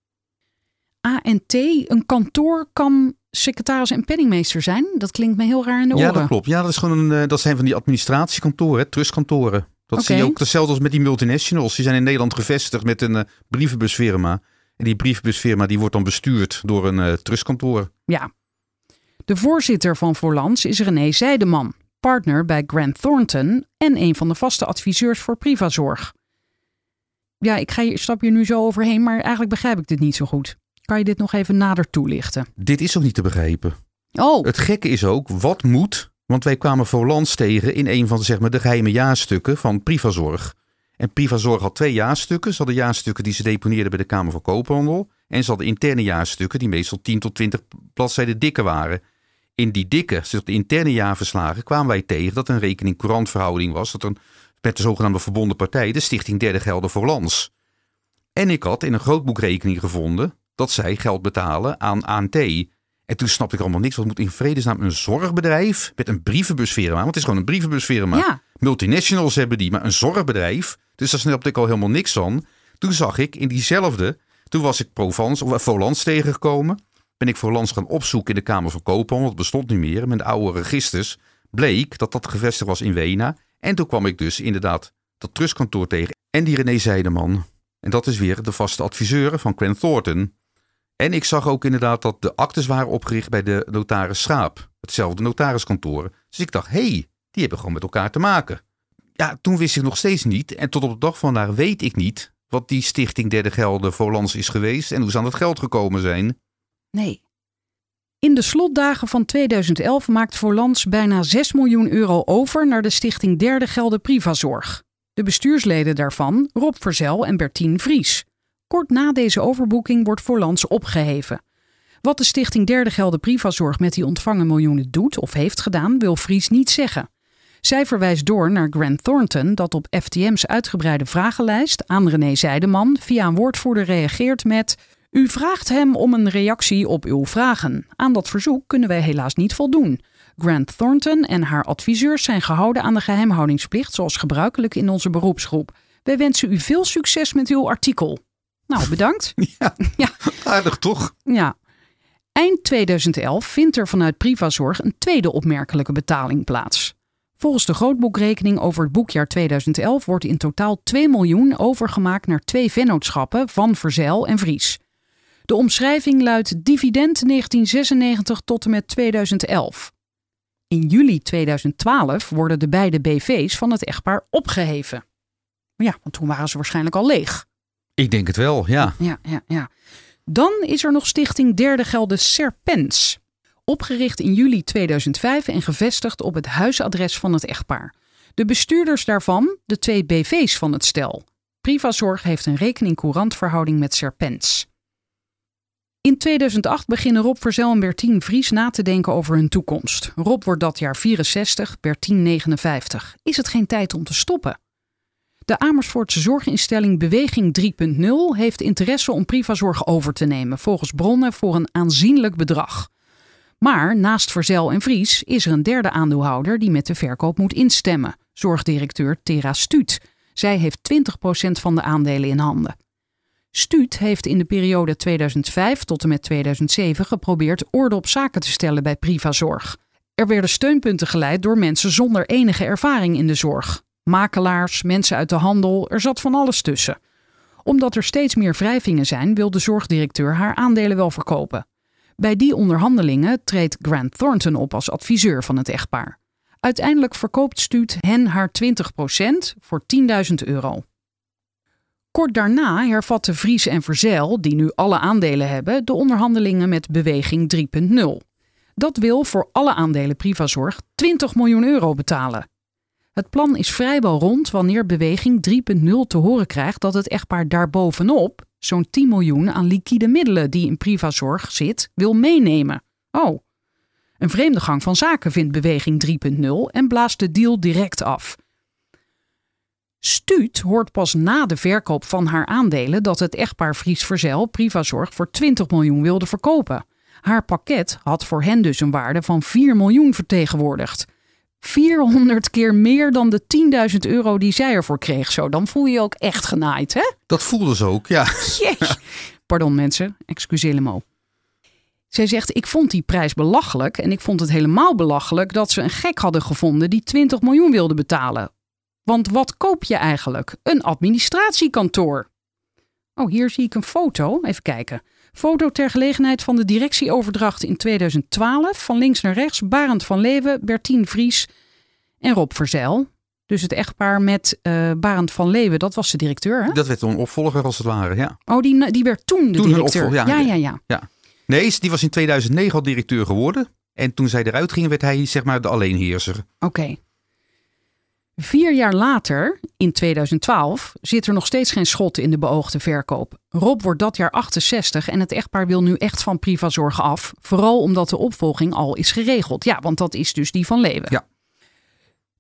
ANT, een kantoor, kan secretaris en penningmeester zijn? Dat klinkt me heel raar in de oren. Ja, dat klopt. Ja, dat, is gewoon een, eh, dat zijn van die administratiekantoren, trustkantoren. Dat zie je ook hetzelfde als met die multinationals. Die zijn in Nederland gevestigd met een uh, brievenbusfirma. En die brievenbusfirma die wordt dan bestuurd door een uh, trustkantoor. Ja. De voorzitter van Volans is René Zijdeman, partner bij Grant Thornton en een van de vaste adviseurs voor Privazorg. Ja, ik ga je, stap je nu zo overheen, maar eigenlijk begrijp ik dit niet zo goed. Kan je dit nog even nader toelichten? Dit is ook niet te begrijpen. Oh. Het gekke is ook, wat moet want wij kwamen Volans tegen in een van zeg maar, de geheime jaarstukken van Privazorg. En Privazorg had twee jaarstukken. Ze hadden jaarstukken die ze deponeerden bij de Kamer van Koophandel. En ze hadden interne jaarstukken die meestal 10 tot 20 bladzijden dikker waren. In die dikke, de interne jaarverslagen, kwamen wij tegen dat een rekening-courantverhouding was. Dat er met de zogenaamde verbonden partij, de Stichting Derde Gelden voor Lans. En ik had in een grootboekrekening gevonden dat zij geld betalen aan ANT. En toen snapte ik allemaal niks. Wat moet in vredesnaam een zorgbedrijf met een brievenbusfirma? Want het is gewoon een brievenbusfirma. Ja. Multinationals hebben die, maar een zorgbedrijf. Dus daar snapte ik al helemaal niks van. Toen zag ik in diezelfde, toen was ik Provence of Volans tegengekomen. Ben ik Volans gaan opzoeken in de Kamer van Koophandel. Dat bestond niet meer. Met de oude registers bleek dat dat gevestigd was in Wena. En toen kwam ik dus inderdaad dat trustkantoor tegen. En die René Zijdeman. En dat is weer de vaste adviseur van Grant Thornton. En ik zag ook inderdaad dat de actes waren opgericht bij de notaris Schaap. Hetzelfde notariskantoor. Dus ik dacht, hé, hey, die hebben gewoon met elkaar te maken. Ja, toen wist ik nog steeds niet. En tot op de dag van vandaag weet ik niet wat die stichting Derde Gelden Volans is geweest en hoe ze aan dat geld gekomen zijn. Nee. In de slotdagen van 2011 maakt Volans bijna 6 miljoen euro over naar de stichting Derde Gelden Privazorg. De bestuursleden daarvan, Rob Verzel en Bertien Vries. Kort na deze overboeking wordt Voorlands opgeheven. Wat de stichting Derde Gelden Privazorg met die ontvangen miljoenen doet of heeft gedaan, wil Fries niet zeggen. Zij verwijst door naar Grant Thornton, dat op FTM's uitgebreide vragenlijst aan René Zijdeman via een woordvoerder reageert met: U vraagt hem om een reactie op uw vragen. Aan dat verzoek kunnen wij helaas niet voldoen. Grant Thornton en haar adviseurs zijn gehouden aan de geheimhoudingsplicht, zoals gebruikelijk in onze beroepsgroep. Wij wensen u veel succes met uw artikel. Nou, bedankt. Ja, ja. aardig toch? Ja. Eind 2011 vindt er vanuit Privazorg een tweede opmerkelijke betaling plaats. Volgens de grootboekrekening over het boekjaar 2011 wordt in totaal 2 miljoen overgemaakt naar twee vennootschappen van Verzeil en Vries. De omschrijving luidt dividend 1996 tot en met 2011. In juli 2012 worden de beide BV's van het echtpaar opgeheven. Ja, want toen waren ze waarschijnlijk al leeg. Ik denk het wel, ja. Ja, ja, ja. Dan is er nog Stichting Derde Gelden Serpens. Opgericht in juli 2005 en gevestigd op het huisadres van het echtpaar. De bestuurders daarvan, de twee BV's van het stel. Privazorg heeft een rekening-courantverhouding met Serpens. In 2008 beginnen Rob Verzel en Bertien Vries na te denken over hun toekomst. Rob wordt dat jaar 64, Bertien 59. Is het geen tijd om te stoppen? De Amersfoortse zorginstelling Beweging 3.0 heeft interesse om Privazorg over te nemen, volgens bronnen voor een aanzienlijk bedrag. Maar naast Verzel en Vries is er een derde aandeelhouder die met de verkoop moet instemmen, zorgdirecteur Tera Stuut. Zij heeft 20% van de aandelen in handen. Stuut heeft in de periode 2005 tot en met 2007 geprobeerd orde op zaken te stellen bij Privazorg. Er werden steunpunten geleid door mensen zonder enige ervaring in de zorg. Makelaars, mensen uit de handel, er zat van alles tussen. Omdat er steeds meer wrijvingen zijn, wil de zorgdirecteur haar aandelen wel verkopen. Bij die onderhandelingen treedt Grant Thornton op als adviseur van het echtpaar. Uiteindelijk verkoopt Stuut hen haar 20% voor 10.000 euro. Kort daarna hervatten Vries en Verzeil, die nu alle aandelen hebben, de onderhandelingen met Beweging 3.0. Dat wil voor alle aandelen Privazorg 20 miljoen euro betalen. Het plan is vrijwel rond wanneer Beweging 3.0 te horen krijgt dat het echtpaar daarbovenop zo'n 10 miljoen aan liquide middelen die in Privazorg zit, wil meenemen. Oh, een vreemde gang van zaken vindt Beweging 3.0 en blaast de deal direct af. Stuut hoort pas na de verkoop van haar aandelen dat het echtpaar Vries Verzel Privazorg voor 20 miljoen wilde verkopen. Haar pakket had voor hen dus een waarde van 4 miljoen vertegenwoordigd. 400 keer meer dan de 10.000 euro die zij ervoor kreeg. Zo, dan voel je je ook echt genaaid, hè? Dat voelde ze ook, ja. Pardon mensen, excuseer me. Zij zegt, ik vond die prijs belachelijk en ik vond het helemaal belachelijk dat ze een gek hadden gevonden die 20 miljoen wilde betalen. Want wat koop je eigenlijk? Een administratiekantoor. Oh, hier zie ik een foto. Even kijken. Foto ter gelegenheid van de directieoverdracht in 2012. Van links naar rechts. Barend van Leeuwen, Bertien Vries en Rob Verzeil. Dus het echtpaar met uh, Barend van Leeuwen, dat was de directeur. Hè? Dat werd een opvolger als het ware, ja. Oh, die, die werd toen de Toen directeur. opvolger, ja, ja. ja, ja. ja. Nee, die was in 2009 al directeur geworden. En toen zij eruit ging, werd hij zeg maar de alleenheerser. Oké. Vier jaar later, in 2012, zit er nog steeds geen schot in de beoogde verkoop. Rob wordt dat jaar 68 en het echtpaar wil nu echt van Privazorg af. Vooral omdat de opvolging al is geregeld. Ja, want dat is dus die van Leeuwen. Ja.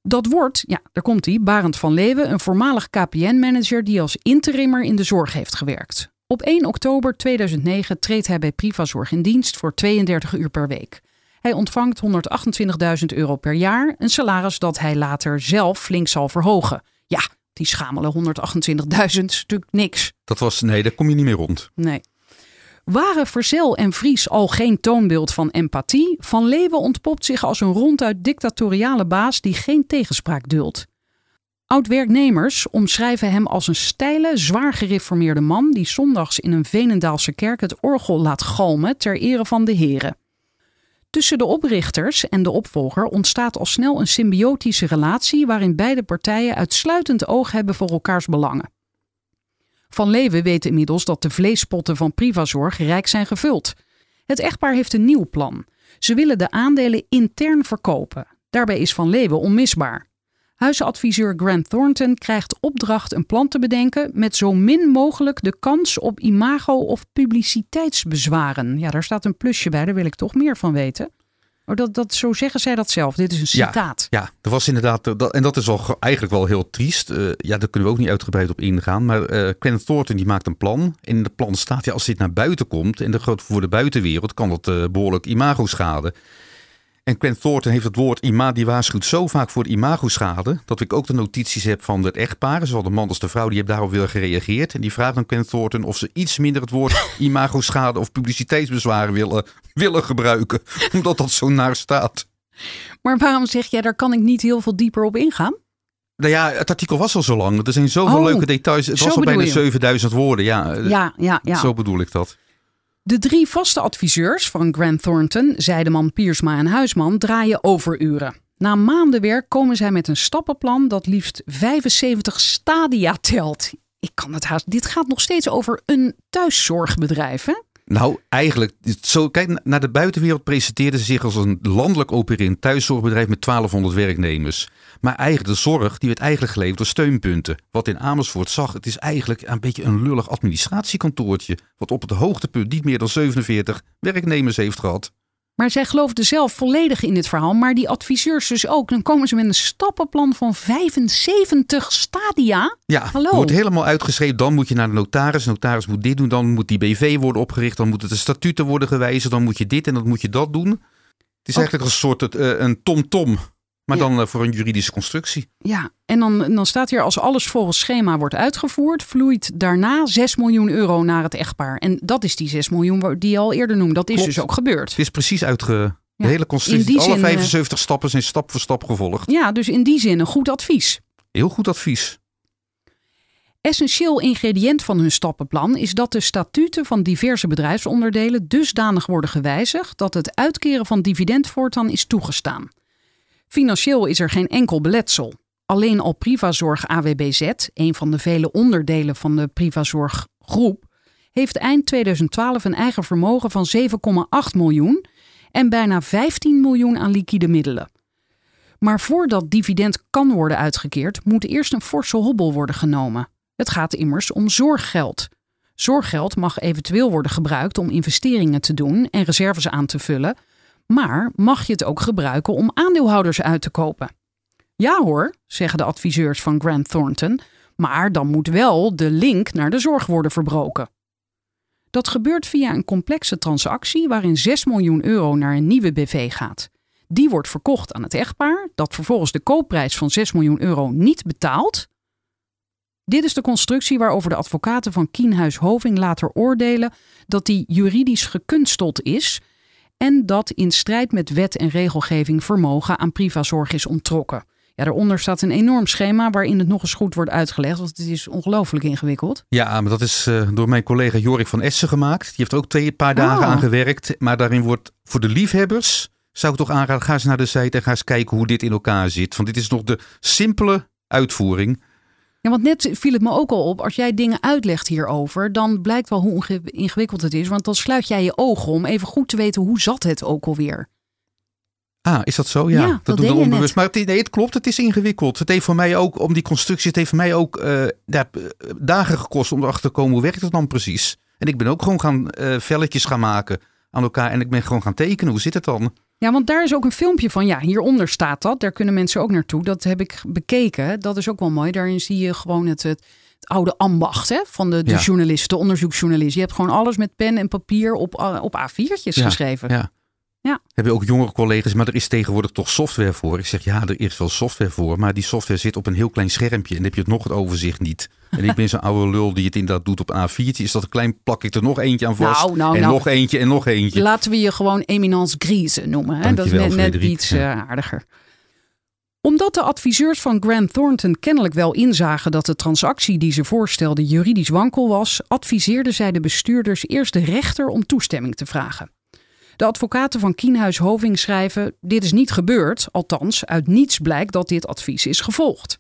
Dat wordt, ja, daar komt hij, Barend van Leeuwen, een voormalig KPN-manager die als interimmer in de zorg heeft gewerkt. Op 1 oktober 2009 treedt hij bij Privazorg in dienst voor 32 uur per week. Hij ontvangt 128.000 euro per jaar, een salaris dat hij later zelf flink zal verhogen. Ja, die schamele 128.000 is natuurlijk niks. Dat was, nee, daar kom je niet meer rond. Nee. Waren Verzel en Vries al geen toonbeeld van empathie? Van Leeuwen ontpopt zich als een ronduit dictatoriale baas die geen tegenspraak duldt. Oud-werknemers omschrijven hem als een steile, zwaar gereformeerde man die zondags in een Venendaalse kerk het orgel laat galmen ter ere van de heren. Tussen de oprichters en de opvolger ontstaat al snel een symbiotische relatie waarin beide partijen uitsluitend oog hebben voor elkaars belangen. Van Leeuwen weet inmiddels dat de vleespotten van Privazorg rijk zijn gevuld. Het echtpaar heeft een nieuw plan. Ze willen de aandelen intern verkopen. Daarbij is Van Leeuwen onmisbaar. Huisadviseur Grant Thornton krijgt opdracht een plan te bedenken met zo min mogelijk de kans op imago- of publiciteitsbezwaren. Ja, daar staat een plusje bij, daar wil ik toch meer van weten. Oh, dat, dat, zo zeggen zij dat zelf. Dit is een Ja. citaat. Ja, er was inderdaad, eh, dat, en dat is wel ge- eigenlijk wel heel triest. Eh, ja, daar kunnen we ook niet uitgebreid op ingaan. Maar eh Quentin Thornton die maakt een plan. En in het plan staat, ja, als dit naar buiten komt en de groot voor de buitenwereld, kan dat eh, behoorlijk imago schade. En Quentin Thornton heeft het woord ima, die waarschuwt zo vaak voor de imago-schade, dat ik ook de notities heb van het echtpaar, zowel de man als de vrouw, die hebben daarop weer gereageerd. En die vraagt aan Quentin Thornton of ze iets minder het woord imago-schade of publiciteitsbezwaren willen, willen gebruiken, omdat dat zo naar staat. Maar waarom zeg jij, daar kan ik niet heel veel dieper op ingaan? Nou ja, het artikel was al zo lang. Er zijn zoveel Oh, leuke details. Het was al bijna je. 7000 woorden. Ja, Ja, ja, ja. zo bedoel ik dat. De drie vaste adviseurs van Grant Thornton, Zijdeman, Piersma en Huisman, draaien overuren. Na maanden werk komen zij met een stappenplan dat liefst 75 stadia telt. Ik kan het haast. Dit gaat nog steeds over een thuiszorgbedrijf, hè? Nou, eigenlijk, zo, kijk, naar de buitenwereld presenteerde ze zich als een landelijk opererend thuiszorgbedrijf met 1200 werknemers. Maar eigenlijk de zorg, die werd eigenlijk geleverd door steunpunten. Wat in Amersfoort zag, het is eigenlijk een beetje een lullig administratiekantoortje. Wat op het hoogtepunt niet meer dan 47 werknemers heeft gehad. Maar zij geloofden zelf volledig in dit verhaal, maar die adviseurs dus ook. Dan komen ze met een stappenplan van 75 stadia. Ja, Hallo. wordt helemaal uitgeschreven. Dan moet je naar de notaris. De notaris moet dit doen. Dan moet die BV worden opgericht. Dan moeten de statuten worden gewijzigd. Dan moet je dit en dan moet je dat doen. Het is eigenlijk een soort eh, een tom-tom. Maar Ja. dan eh, voor een juridische constructie. Ja, en dan, dan staat hier als alles volgens schema wordt uitgevoerd, vloeit daarna 6 miljoen euro naar het echtpaar. En dat is die 6 miljoen die je al eerder noemde. Dat is Klopt. dus ook gebeurd. Het is precies uitge... Ja. De hele constructie, alle zin, eh, 75 stappen zijn stap voor stap gevolgd. Ja, dus in die zin een goed advies. Heel goed advies. Essentieel ingrediënt van hun stappenplan is dat de statuten van diverse bedrijfsonderdelen dusdanig worden gewijzigd dat het uitkeren van dividend voortaan is toegestaan. Financieel is er geen enkel beletsel. Alleen al Privazorg AWBZ, een van de vele onderdelen van de Privazorggroep, heeft eind 2012 een eigen vermogen van 7,8 miljoen en bijna 15 miljoen aan liquide middelen. Maar voordat dividend kan worden uitgekeerd, moet eerst een forse hobbel worden genomen. Het gaat immers om zorggeld. Zorggeld mag eventueel worden gebruikt om investeringen te doen en reserves aan te vullen, maar mag je het ook gebruiken om aandeelhouders uit te kopen? Ja hoor, zeggen de adviseurs van Grant Thornton, maar dan moet wel de link naar de zorg worden verbroken. Dat gebeurt via een complexe transactie waarin 6 miljoen euro naar een nieuwe BV gaat. Die wordt verkocht aan het echtpaar, dat vervolgens de koopprijs van 6 miljoen euro niet betaalt. Dit is de constructie waarover de advocaten van Kienhuis Hoving later oordelen dat die juridisch gekunsteld is en dat in strijd met wet en regelgeving vermogen aan privazorg is ontrokken. Ja, daaronder staat een enorm schema waarin het nog eens goed wordt uitgelegd, want het is ongelooflijk ingewikkeld. Ja, maar dat is uh, door mijn collega Jorik van Essen gemaakt. Die heeft ook twee paar dagen Oh. aan gewerkt. Maar daarin wordt voor de liefhebbers, zou ik toch aanraden, ga eens naar de site en ga eens kijken hoe dit in elkaar zit. Want dit is nog de simpele uitvoering. Ja, want net viel het me ook al op, als jij dingen uitlegt hierover, dan blijkt wel hoe ingewikkeld het is. Want dan sluit jij je ogen om even goed te weten hoe zat het ook alweer. Ah, is dat zo? Ja, Ja, dat, dat we je onbewust. net. Maar het, nee, het klopt, het is ingewikkeld. Het heeft voor mij ook, om die constructie, het heeft voor mij ook eh, eh, dagen gekost om erachter te komen hoe werkt het dan precies. En ik ben ook gewoon gaan eh, velletjes gaan maken aan elkaar en ik ben gewoon gaan tekenen. Hoe zit het dan? Ja, want daar is ook een filmpje van. Ja, hieronder staat dat. Daar kunnen mensen ook naartoe. Dat heb ik bekeken. Dat is ook wel mooi. Daarin zie je gewoon het, het, het oude ambacht hè, van de, de Ja. journalist, de onderzoeksjournalist. Je hebt gewoon alles met pen en papier op, uh, op A4'tjes Ja, geschreven. Ja. Ja. Hebben ook jongere collega's, maar er is tegenwoordig toch software voor. Ik zeg ja, er is wel software voor, maar die software zit op een heel klein schermpje en dan heb je het nog het overzicht niet. En ik ben zo'n oude lul die het inderdaad doet op een A4'tje. Is dat een klein plak ik er nog eentje aan vast. Nou, nou, en nou. nog eentje en nog eentje. Laten we je gewoon eminence grise noemen. Hè? Dat is net, net iets Ja. eh, aardiger. Omdat de adviseurs van Grant Thornton kennelijk wel inzagen dat de transactie die ze voorstelden juridisch wankel was, adviseerden zij de bestuurders eerst de rechter om toestemming te vragen. De advocaten van Kienhuis Hoving schrijven: Dit is niet gebeurd, althans, uit niets blijkt dat dit advies is gevolgd.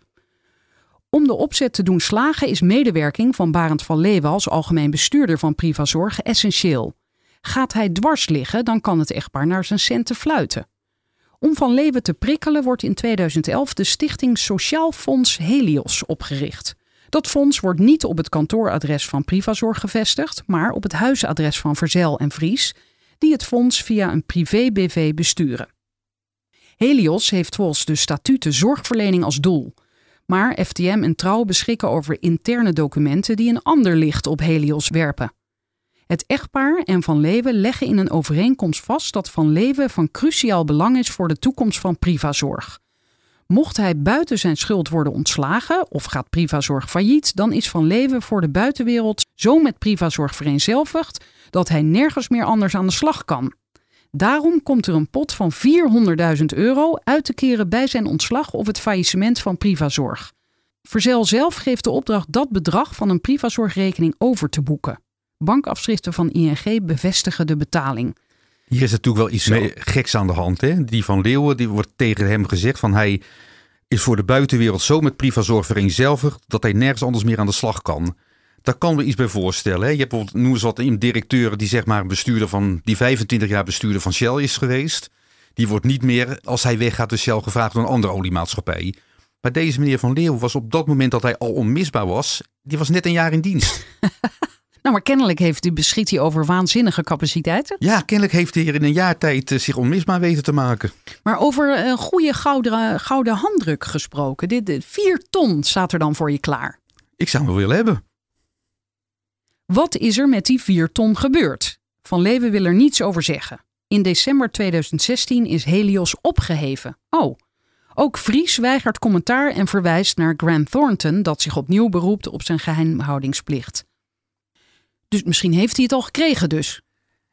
Om de opzet te doen slagen is medewerking van Barend van Leeuwen als algemeen bestuurder van Privazorg essentieel. Gaat hij dwars liggen, dan kan het echtpaar naar zijn centen fluiten. Om Van Leeuwen te prikkelen wordt in 2011 de stichting Sociaal Fonds Helios opgericht. Dat fonds wordt niet op het kantooradres van Privazorg gevestigd, maar op het huisadres van Verzel en Vries, die het fonds via een privé-BV besturen. Helios heeft volgens de statuten zorgverlening als doel. Maar FTM en Trouw beschikken over interne documenten die een ander licht op Helios werpen. Het echtpaar en Van Leeuwen leggen in een overeenkomst vast dat Van Leeuwen van cruciaal belang is voor de toekomst van Privazorg. Mocht hij buiten zijn schuld worden ontslagen of gaat Privazorg failliet, dan is Van Leeuwen voor de buitenwereld zo met Privazorg vereenzelvigd dat hij nergens meer anders aan de slag kan. Daarom komt er een pot van 400.000 euro uit te keren bij zijn ontslag of het faillissement van Privazorg. Verzel zelf geeft de opdracht dat bedrag van een Privazorgrekening over te boeken. Bankafschriften van ING bevestigen de betaling. Hier is natuurlijk wel iets Zo. geks aan de hand. Hè? Die van Leeuwen, die wordt tegen hem gezegd van hij is voor de buitenwereld zo met Privazorg vereenzelvigd dat hij nergens anders meer aan de slag kan. Daar kan me iets bij voorstellen. Hè? Je hebt bijvoorbeeld, noem eens wat, een directeur die zeg maar bestuurder van, die 25 jaar bestuurder van Shell is geweest. Die wordt niet meer, als hij weggaat, de Shell gevraagd door een andere oliemaatschappij. Maar deze meneer Van Leeuwen was op dat moment dat hij al onmisbaar was, die was net een jaar in dienst. Nou, maar kennelijk heeft hij, beschikt hij over waanzinnige capaciteiten. Ja, kennelijk heeft hij er in een jaar tijd eh, zich onmisbaar weten te maken. Maar over een goede gouden, gouden handdruk gesproken. Dit, dit, vier ton staat er dan voor je klaar. Ik zou hem wel willen hebben. Wat is er met die 4 ton gebeurd? Van Leeuwen wil er niets over zeggen. In december 2016 is Helios opgeheven. Oh. Ook Vries weigert commentaar en verwijst naar Grant Thornton, dat zich opnieuw beroept op zijn geheimhoudingsplicht. Dus misschien heeft hij het al gekregen, dus.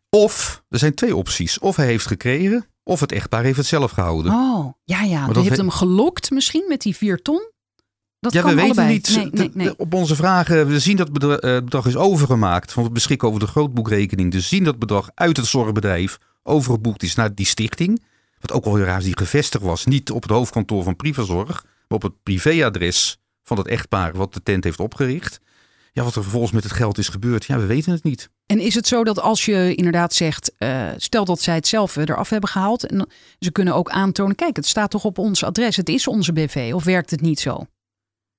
Of, er zijn twee opties. Of hij heeft gekregen, of het echtpaar heeft het zelf gehouden. Oh, ja, ja. Maar Dat heeft he- hem gelokt misschien met die 4 ton? Dat ja, kan we weten allebei. niet. Nee, nee, De- nee. de- Op onze vragen, we zien dat het eh, het bedrag is overgemaakt. Want we beschikken over de grootboekrekening. Dus zien dat het bedrag uit het zorgbedrijf overgeboekt is naar die stichting. Wat ook wel heel raar is, die gevestigd was. Niet op het hoofdkantoor van Privazorg, maar op het privéadres van het echtpaar wat de tent heeft opgericht. Ja, wat er vervolgens met het geld is gebeurd, ja, we weten het niet. En is het zo dat als je inderdaad zegt, eh, stel dat zij het zelf eh, eraf hebben gehaald. En ze kunnen ook aantonen, kijk, het staat toch op ons adres, het is onze BV. Of werkt het niet zo?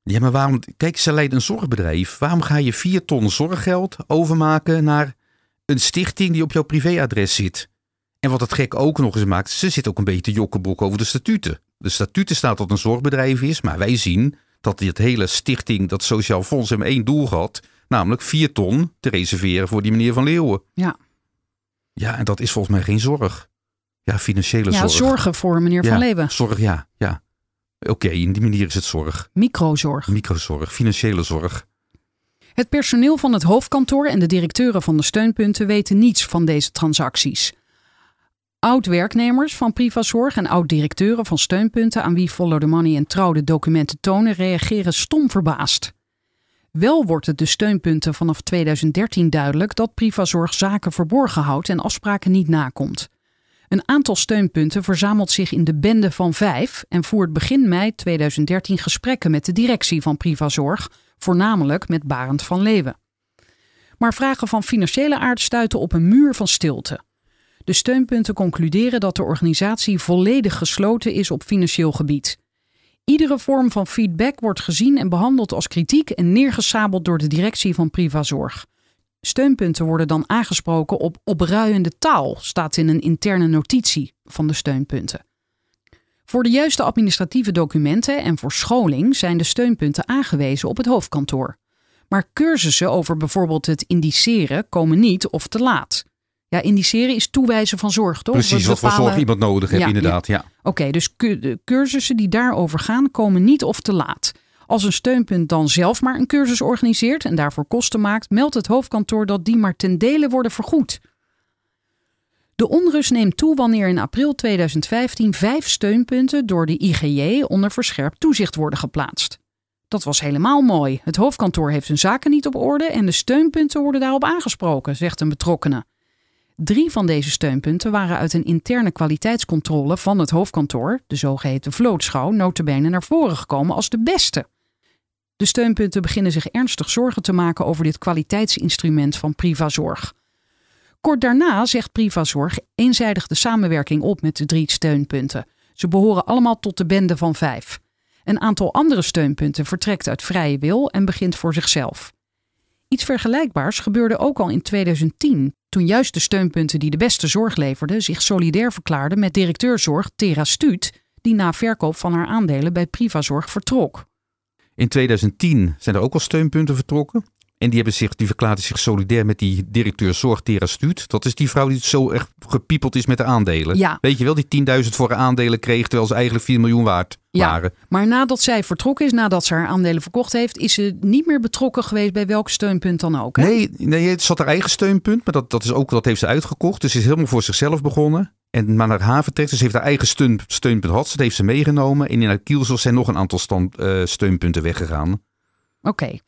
Ja, maar waarom, kijk, ze leiden een zorgbedrijf. Waarom ga je vier ton zorggeld overmaken naar een stichting die op jouw privéadres zit? En wat het gek ook nog eens maakt, ze zit ook een beetje te jokkenbok over de statuten. De statuten staat dat een zorgbedrijf is, maar wij zien dat dit hele stichting, dat Sociaal Fonds, hem één doel had. Namelijk vier ton te reserveren voor die meneer Van Leeuwen. Ja. Ja, en dat is volgens mij geen zorg. Ja, financiële Ja, zorg. zorgen voor meneer ja, Van Leeuwen. Zorg, ja. ja. Oké, in die manier is het zorg. Microzorg. Microzorg, financiële zorg. Het personeel van het hoofdkantoor en de directeuren van de steunpunten weten niets van deze transacties. Oud-werknemers van Privazorg en oud-directeuren van steunpunten aan wie Follow the Money en Trouw de documenten tonen, reageren stom verbaasd. Wel wordt het de steunpunten vanaf 2013 duidelijk dat Privazorg zaken verborgen houdt en afspraken niet nakomt. Een aantal steunpunten verzamelt zich in de bende van vijf en voert begin mei 2013 gesprekken met de directie van Privazorg, voornamelijk met Barend van Leeuwen. Maar vragen van financiële aard stuiten op een muur van stilte. De steunpunten concluderen dat de organisatie volledig gesloten is op financieel gebied. Iedere vorm van feedback wordt gezien en behandeld als kritiek en neergesabeld door de directie van Privazorg. Steunpunten worden dan aangesproken op opruiende taal, staat in een interne notitie van de steunpunten. Voor de juiste administratieve documenten en voor scholing zijn de steunpunten aangewezen op het hoofdkantoor. Maar cursussen over bijvoorbeeld het indiceren komen niet of te laat. Ja, indiceren is toewijzen van zorg, toch? Precies, We wat voor bepalen- zorg iemand nodig heeft, Ja, inderdaad. Ja. Oké, dus cursussen die daarover gaan, komen niet of te laat. Als een steunpunt dan zelf maar een cursus organiseert en daarvoor kosten maakt, meldt het hoofdkantoor dat die maar ten dele worden vergoed. De onrust neemt toe wanneer in april 2015 vijf steunpunten door de IGJ onder verscherpt toezicht worden geplaatst. Dat was helemaal mooi. Het hoofdkantoor heeft hun zaken niet op orde en de steunpunten worden daarop aangesproken, zegt een betrokkenen. Drie van deze steunpunten waren uit een interne kwaliteitscontrole van het hoofdkantoor, de zogeheten vlootschouw, notabene naar voren gekomen als de beste. De steunpunten beginnen zich ernstig zorgen te maken over dit kwaliteitsinstrument van Privazorg. Kort daarna zegt Privazorg eenzijdig de samenwerking op met de drie steunpunten. Ze behoren allemaal tot de bende van vijf. Een aantal andere steunpunten vertrekt uit vrije wil en begint voor zichzelf. Iets vergelijkbaars gebeurde ook al in 2010, toen juist de steunpunten die de beste zorg leverden zich solidair verklaarden met directeur zorg Tera Stuut, die na verkoop van haar aandelen bij Privazorg vertrok. In 2010 zijn er ook al steunpunten vertrokken. En die, hebben zich, die verklaarden zich solidair met die directeur zorg Tera Stuut. Dat is die vrouw die zo echt gepiepeld is met de aandelen. Ja. Weet je wel, die 10.000 voor haar aandelen kreeg terwijl ze eigenlijk 4 miljoen waard Ja. waren. Maar nadat zij vertrokken is, nadat ze haar aandelen verkocht heeft, is ze niet meer betrokken geweest bij welk steunpunt dan ook. Hè? Nee, nee, het zat haar eigen steunpunt, maar dat, dat, is ook, dat heeft ze uitgekocht. Dus ze is helemaal voor zichzelf begonnen. En maar naar haar vertrekt, dus heeft haar eigen steun, steunpunt had. ze, Dat heeft ze meegenomen. En in haar kielzels zijn nog een aantal eh, steunpunten weggegaan. Oké.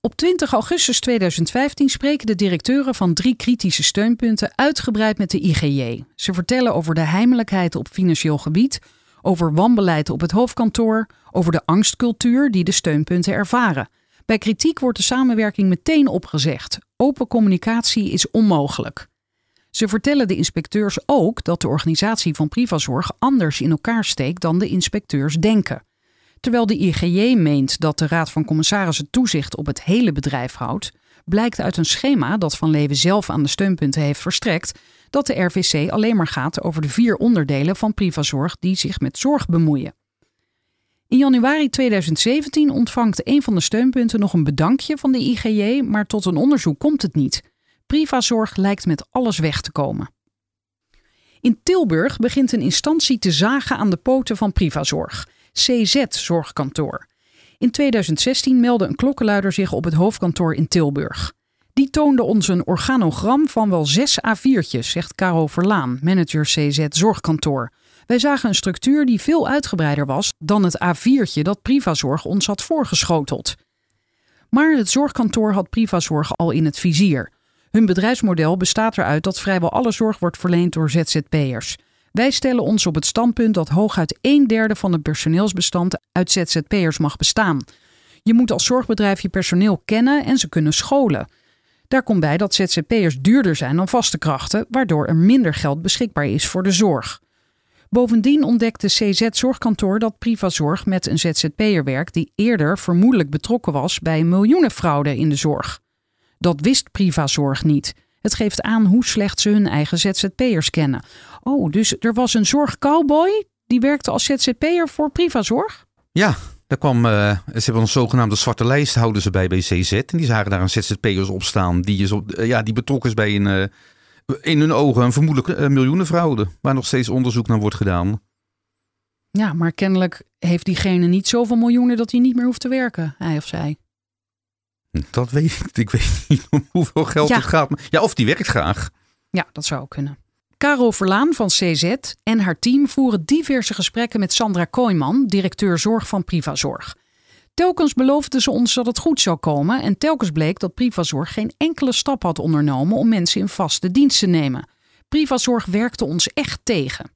Op 20 augustus 2015 spreken de directeuren van drie kritische steunpunten uitgebreid met de IGJ. Ze vertellen over de heimelijkheid op financieel gebied, over wanbeleid op het hoofdkantoor, over de angstcultuur die de steunpunten ervaren. Bij kritiek wordt de samenwerking meteen opgezegd. Open communicatie is onmogelijk. Ze vertellen de inspecteurs ook dat de organisatie van Privazorg anders in elkaar steekt dan de inspecteurs denken. Terwijl de IGJ meent dat de Raad van Commissarissen toezicht op het hele bedrijf houdt, blijkt uit een schema dat Van Leeuwen zelf aan de steunpunten heeft verstrekt dat de RVC alleen maar gaat over de vier onderdelen van Privazorg die zich met zorg bemoeien. In januari 2017 ontvangt een van de steunpunten nog een bedankje van de IGJ, maar tot een onderzoek komt het niet. Privazorg lijkt met alles weg te komen. In Tilburg begint een instantie te zagen aan de poten van Privazorg. CZ Zorgkantoor. In 2016 meldde een klokkenluider zich op het hoofdkantoor in Tilburg. Die toonde ons een organogram van wel zes A4'tjes, zegt Caro Verlaan, manager CZ Zorgkantoor. Wij zagen een structuur die veel uitgebreider was dan het A4'tje dat Privazorg ons had voorgeschoteld. Maar het zorgkantoor had Privazorg al in het vizier. Hun bedrijfsmodel bestaat eruit dat vrijwel alle zorg wordt verleend door ZZP'ers. Wij stellen ons op het standpunt dat hooguit een derde van het personeelsbestand uit ZZP'ers mag bestaan. Je moet als zorgbedrijf je personeel kennen en ze kunnen scholen. Daar komt bij dat ZZP'ers duurder zijn dan vaste krachten, waardoor er minder geld beschikbaar is voor de zorg. Bovendien ontdekte CZ Zorgkantoor dat Privazorg met een ZZP'er werkt die eerder vermoedelijk betrokken was bij miljoenenfraude in de zorg. Dat wist Privazorg niet. Het geeft aan hoe slecht ze hun eigen ZZP'ers kennen. Oh, dus er was een zorgcowboy die werkte als ZZP'er voor Privazorg? Ja, daar kwam, uh, ze hebben een zogenaamde zwarte lijst houden ze bij bij CZ. En die zagen daar een ZZP'ers op staan die, is op, uh, ja, die betrokken is bij een, uh, in hun ogen een vermoedelijk miljoenenfraude. Waar nog steeds onderzoek naar wordt gedaan. Ja, maar kennelijk heeft diegene niet zoveel miljoenen dat hij niet meer hoeft te werken, hij of zij. Dat weet ik. Ik weet niet om hoeveel geld Ja. het gaat. Ja, of die werkt graag. Ja, dat zou ook kunnen. Caro Verlaan van CZ en haar team voeren diverse gesprekken met Sandra Kooijman, directeur zorg van Privazorg. Telkens beloofden ze ons dat het goed zou komen en telkens bleek dat Privazorg geen enkele stap had ondernomen om mensen in vaste dienst te nemen. Privazorg werkte ons echt tegen.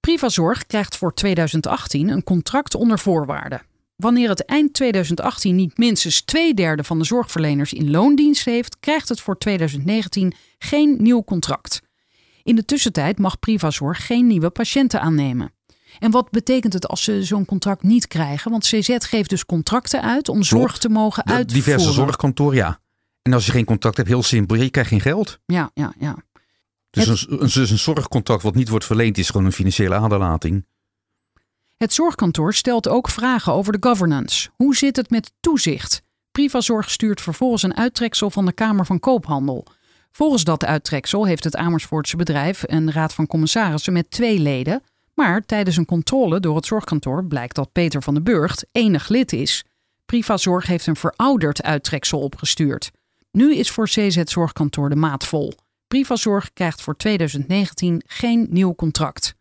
Privazorg krijgt voor 2018 een contract onder voorwaarden. Wanneer het eind 2018 niet minstens twee derde van de zorgverleners in loondienst heeft, krijgt het voor 2019 geen nieuw contract. In de tussentijd mag Privazorg geen nieuwe patiënten aannemen. En wat betekent het als ze zo'n contract niet krijgen? Want CZ geeft dus contracten uit om zorg te mogen uitvoeren. diverse zorgkantoor, ja. En als je geen contact hebt, heel simpel, je krijgt geen geld. Ja, ja, ja. Dus een, een, dus een zorgcontract wat niet wordt verleend, is gewoon een financiële aderlating. Het zorgkantoor stelt ook vragen over de governance. Hoe zit het met toezicht? Privazorg stuurt vervolgens een uittreksel van de Kamer van Koophandel. Volgens dat uittreksel heeft het Amersfoortse bedrijf een raad van commissarissen met twee leden. Maar tijdens een controle door het zorgkantoor blijkt dat Peter van den Burgt enig lid is. Privazorg heeft een verouderd uittreksel opgestuurd. Nu is voor CZ Zorgkantoor de maat vol. Privazorg krijgt voor 2019 geen nieuw contract.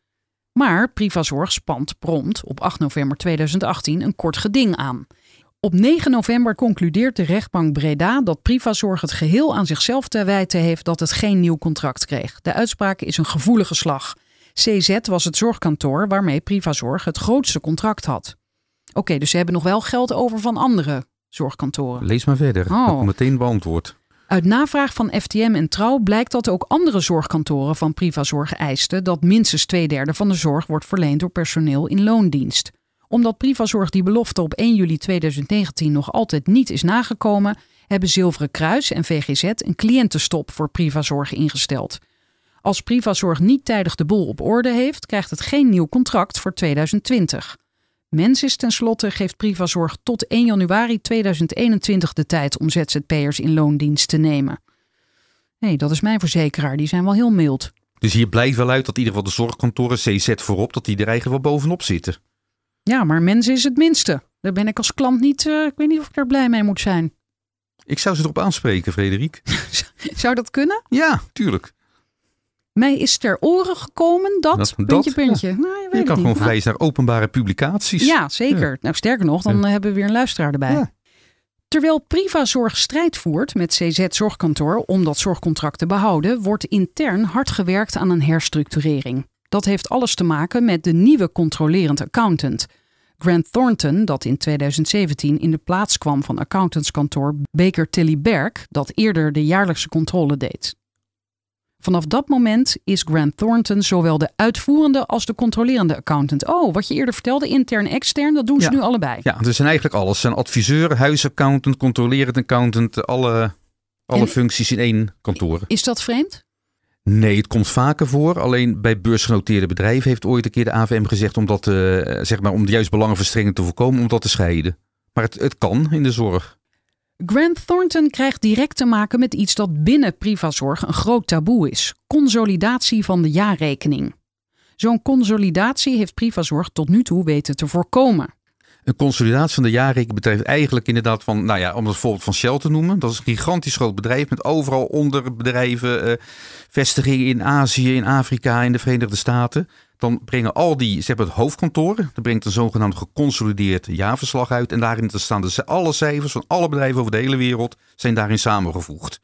Maar Privazorg spant prompt op 8 november 2018 een kort geding aan. Op 9 november concludeert de rechtbank Breda dat Privazorg het geheel aan zichzelf te wijten heeft dat het geen nieuw contract kreeg. De uitspraak is een gevoelige slag. CZ was het zorgkantoor waarmee Privazorg het grootste contract had. Oké, dus ze hebben nog wel geld over van andere zorgkantoren. Lees maar verder. Oh. Dat meteen beantwoord. Uit navraag van FTM en Trouw blijkt dat ook andere zorgkantoren van Privazorg eisten dat minstens twee derde van de zorg wordt verleend door personeel in loondienst. Omdat Privazorg die belofte op 1 juli 2019 nog altijd niet is nagekomen, hebben Zilveren Kruis en VGZ een cliëntenstop voor Privazorg ingesteld. Als Privazorg niet tijdig de boel op orde heeft, krijgt het geen nieuw contract voor 2020. Mensis tenslotte geeft Privazorg tot 1 januari 2021 de tijd om ZZP'ers in loondienst te nemen. Nee, dat is mijn verzekeraar. Die zijn wel heel mild. Dus hier blijkt wel uit dat in ieder geval de zorgkantoren, CZ voorop, dat die er eigenlijk wel bovenop zitten. Ja, maar mensen is het minste. Daar ben ik als klant niet. eh, ik weet niet of ik daar blij mee moet zijn. Ik zou ze erop aanspreken, Frederik. Zou dat kunnen? Ja, tuurlijk. Mij is ter oren gekomen dat. Dat- puntje, dat, puntje. Nou, je kan gewoon verwijzen naar openbare publicaties. Ja, zeker. Nou, sterker nog, dan Ja. hebben we weer een luisteraar erbij. Terwijl Privazorg strijd voert met CZ Zorgkantoor om dat zorgcontract te behouden, wordt intern hard gewerkt aan een herstructurering. Dat heeft alles te maken met de nieuwe controlerend accountant. Grant Thornton, dat in 2017 in de plaats kwam van accountantskantoor Baker Tilly Berg, dat eerder de jaarlijkse controle deed. Vanaf dat moment is Grant Thornton zowel de uitvoerende als de controlerende accountant. Oh, wat je eerder vertelde, intern extern, dat doen ze Ja. nu allebei. Ja, er zijn eigenlijk alles. Ze zijn adviseur, huisaccountant, controlerend accountant, alle, alle En- functies in één kantoor. Is dat vreemd? Nee, het komt vaker voor. Alleen bij beursgenoteerde bedrijven heeft ooit een keer de AVM gezegd om dat, eh, zeg maar, om de juist belangenverstrengeling te voorkomen, om dat te scheiden. Maar het, het kan in de zorg. Grant Thornton krijgt direct te maken met iets dat binnen Privazorg een groot taboe is: consolidatie van de jaarrekening. Zo'n consolidatie heeft Privazorg tot nu toe weten te voorkomen. Een consolidatie van de jaarrekening betreft eigenlijk inderdaad van, nou ja, om het voorbeeld van Shell te noemen. Dat is een gigantisch groot bedrijf met overal onderbedrijven, eh, vestigingen in Azië, in Afrika, in de Verenigde Staten. Dan brengen al die, ze hebben het hoofdkantoor, dan brengt een zogenaamd geconsolideerd jaarverslag uit. En daarin staan de, alle cijfers van alle bedrijven over de hele wereld, zijn daarin samengevoegd.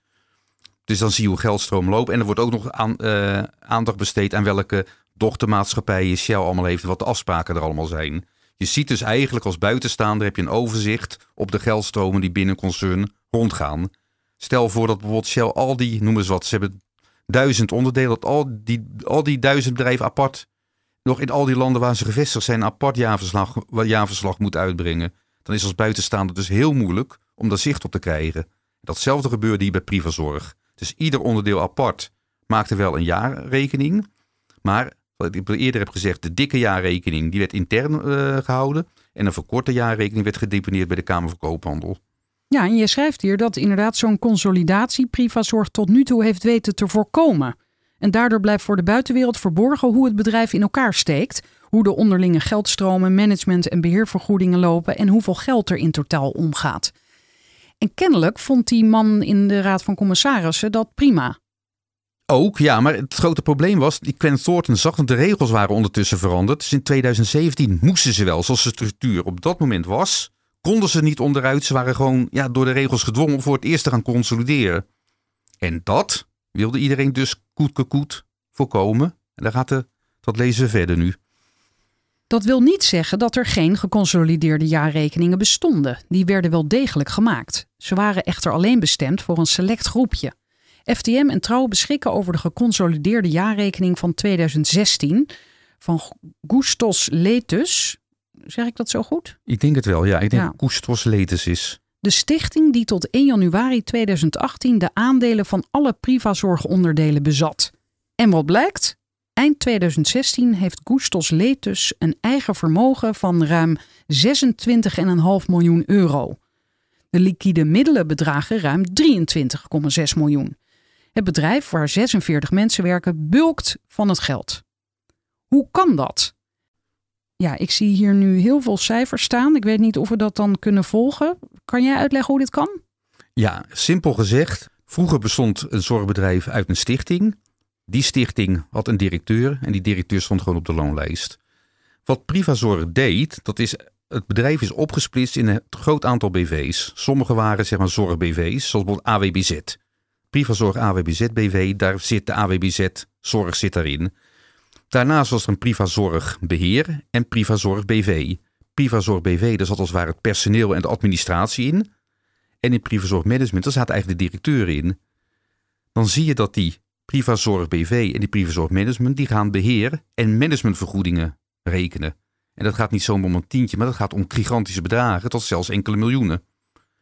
Dus dan zie je hoe geldstroom loopt. En er wordt ook nog aan, uh, aandacht besteed aan welke dochtermaatschappijen Shell allemaal heeft. Wat de afspraken er allemaal zijn. Je ziet dus eigenlijk als buitenstaander heb je een overzicht op de geldstromen die binnen concern rondgaan. Stel voor dat bijvoorbeeld Shell al die, noem eens wat, ze hebben duizend onderdelen, dat al die, al die duizend bedrijven apart, nog in al die landen waar ze gevestigd zijn, een apart jaarverslag, jaarverslag moet uitbrengen. Dan is als buitenstaander dus heel moeilijk om daar zicht op te krijgen. Datzelfde gebeurde hier bij Privazorg. Dus ieder onderdeel apart maakte wel een jaarrekening. Maar, wat ik eerder heb gezegd, de dikke jaarrekening die werd intern uh, gehouden. En een verkorte jaarrekening werd gedeponeerd bij de Kamer van Koophandel. Ja, en je schrijft hier dat inderdaad zo'n consolidatie Privazorg tot nu toe heeft weten te voorkomen. En daardoor blijft voor de buitenwereld verborgen hoe het bedrijf in elkaar steekt, hoe de onderlinge geldstromen, management en beheervergoedingen lopen en hoeveel geld er in totaal omgaat. En kennelijk vond die man in de Raad van Commissarissen dat prima. Ook, ja, maar het grote probleem was, die Quentin Thornton zag dat de regels waren ondertussen veranderd. Dus in 2017 moesten ze wel, zoals de structuur op dat moment was, konden ze niet onderuit. Ze waren gewoon ja, door de regels gedwongen om voor het eerst te gaan consolideren. En dat wilde iedereen dus koet voorkomen. En daar gaat de, dat lezen we verder nu. Dat wil niet zeggen dat er geen geconsolideerde jaarrekeningen bestonden. Die werden wel degelijk gemaakt. Ze waren echter alleen bestemd voor een select groepje. FTM en Trouw beschikken over de geconsolideerde jaarrekening van 2016 van Gustos Letus. Zeg ik dat zo goed? Ik denk het wel, ja. Ik denk ja. Gustos Letus is. De stichting die tot 1 januari 2018 de aandelen van alle Privazorgonderdelen bezat. En wat blijkt? Eind 2016 heeft Gustos Letus een eigen vermogen van ruim 26,5 miljoen euro. De liquide middelen bedragen ruim 23,6 miljoen. Het bedrijf waar 46 mensen werken bulkt van het geld. Hoe kan dat? Ja, ik zie hier nu heel veel cijfers staan. Ik weet niet of we dat dan kunnen volgen. Kan jij uitleggen hoe dit kan? Ja, simpel gezegd. Vroeger bestond een zorgbedrijf uit een stichting. Die stichting had een directeur en die directeur stond gewoon op de loonlijst. Wat Privazorg deed, dat is het bedrijf is opgesplitst in een groot aantal BV's. Sommige waren zeg maar zorg-BV's, zoals bijvoorbeeld AWBZ. Privazorg AWBZ BV, daar zit de AWBZ zorg zit daarin. Daarnaast was er een Privazorg Beheer en Privazorg BV. Privazorg BV, daar zat als het ware het personeel en de administratie in. En in Privazorg Management, daar zaten eigenlijk de directeuren in. Dan zie je dat die Privazorg BV en die Privazorg Management, die gaan beheer en managementvergoedingen rekenen. En dat gaat niet zomaar om een tientje, maar dat gaat om gigantische bedragen, tot zelfs enkele miljoenen.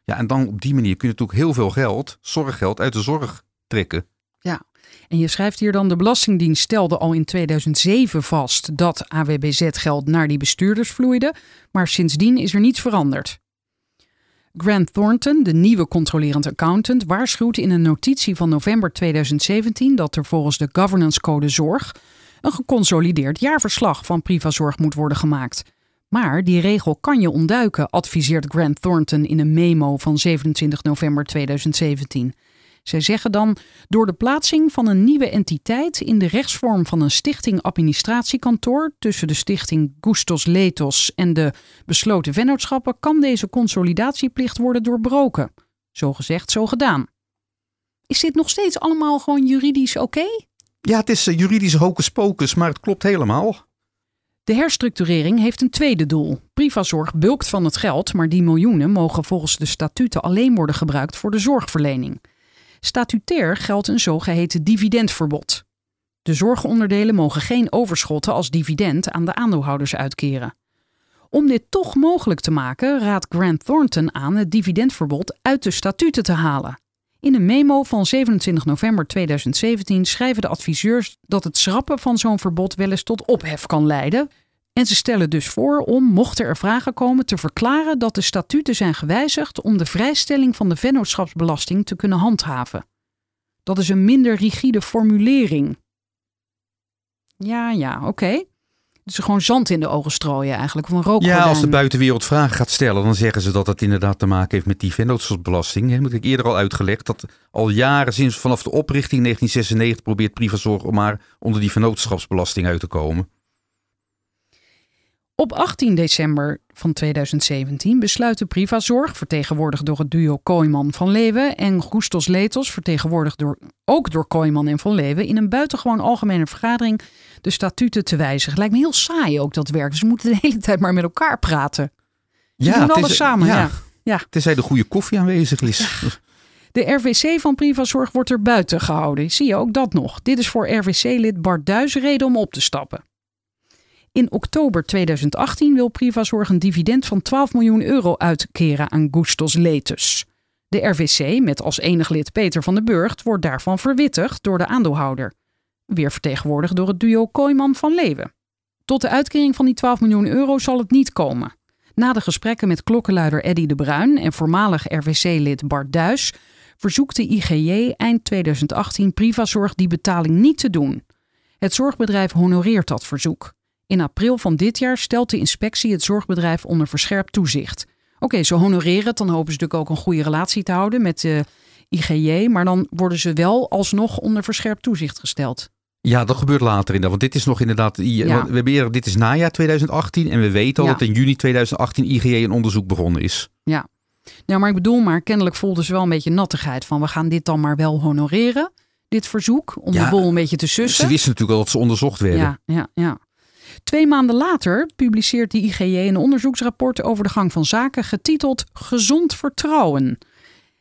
Ja, en dan op die manier kun je natuurlijk heel veel geld, zorggeld, uit de zorg trekken. Ja, en je schrijft hier dan: de Belastingdienst stelde al in 2007 vast dat AWBZ-geld naar die bestuurders vloeide, maar sindsdien is er niets veranderd. Grant Thornton, de nieuwe controlerend accountant, waarschuwt in een notitie van november 2017 dat er volgens de Governance Code Zorg een geconsolideerd jaarverslag van Privazorg moet worden gemaakt. Maar die regel kan je ontduiken, adviseert Grant Thornton in een memo van 27 november 2017. Zij zeggen dan: door de plaatsing van een nieuwe entiteit in de rechtsvorm van een stichting-administratiekantoor tussen de stichting Gustos Letos en de besloten vennootschappen kan deze consolidatieplicht worden doorbroken. Zo gezegd, zo gedaan. Is dit nog steeds allemaal gewoon juridisch oké? Ja, het is eh, juridisch hocus pocus, maar het klopt helemaal. De herstructurering heeft een tweede doel. Privazorg bulkt van het geld, maar die miljoenen mogen volgens de statuten alleen worden gebruikt voor de zorgverlening. Statutair geldt een zogeheten dividendverbod. De zorgonderdelen mogen geen overschotten als dividend aan de aandeelhouders uitkeren. Om dit toch mogelijk te maken, raadt Grant Thornton aan het dividendverbod uit de statuten te halen. In een memo van 27 november 2017 schrijven de adviseurs dat het schrappen van zo'n verbod wel eens tot ophef kan leiden. En ze stellen dus voor om, mochten er vragen komen, te verklaren dat de statuten zijn gewijzigd om de vrijstelling van de vennootschapsbelasting te kunnen handhaven. Dat is een minder rigide formulering. Ja, ja, oké. Dus gewoon zand in de ogen strooien eigenlijk. Een rookgordijn. Ja, als de buitenwereld vragen gaat stellen, dan zeggen ze dat het inderdaad te maken heeft met die vennootschapsbelasting. Heb ik eerder al uitgelegd. Dat al jaren, sinds vanaf de oprichting 1996, probeert Privazorg om maar onder die vennootschapsbelasting uit te komen. Op 18 december van 2017 besluit de Privazorg, vertegenwoordigd door het duo Kooiman van Leeuwen en Goestos Letos, vertegenwoordigd door, ook door Kooiman en van Leeuwen, in een buitengewoon algemene vergadering de statuten te wijzigen. Lijkt me heel saai ook dat werk. Dus we moeten de hele tijd maar met elkaar praten. Ze doen alles samen. Ja. Ja. Tenzij de goede koffie aanwezig is. De RVC van Privazorg wordt er buiten gehouden. Zie je ook dat nog? Dit is voor RVC-lid Bart Duis reden om op te stappen. In oktober 2018 wil Privazorg een dividend van 12 miljoen euro uitkeren aan Gustos Letus. De RVC, met als enig lid Peter van den Burgt, wordt daarvan verwittigd door de aandeelhouder. Weer vertegenwoordigd door het duo Kooiman van Leeuwen. Tot de uitkering van die 12 miljoen euro zal het niet komen. Na de gesprekken met klokkenluider Eddy de Bruin en voormalig RVC-lid Bart Duis verzoekt de IGJ eind 2018 Privazorg die betaling niet te doen. Het zorgbedrijf honoreert dat verzoek. In april van dit jaar stelt de inspectie het zorgbedrijf onder verscherpt toezicht. Oké, ze honoreren het, dan hopen ze natuurlijk ook een goede relatie te houden met de IGJ, maar dan worden ze wel alsnog onder verscherpt toezicht gesteld. Ja, dat gebeurt later inderdaad. Want dit is nog inderdaad. We hebben eerder, dit is najaar 2018 en we weten al dat in juni 2018 IGJ een onderzoek begonnen is. Ja, nou, maar ik bedoel, maar kennelijk voelden ze wel een beetje nattigheid van we gaan dit dan maar wel honoreren, dit verzoek, om de bol een beetje te sussen. Ze wisten natuurlijk al dat ze onderzocht werden. Ja, ja, ja. Twee maanden later publiceert de IGJ een onderzoeksrapport over de gang van zaken getiteld Gezond Vertrouwen.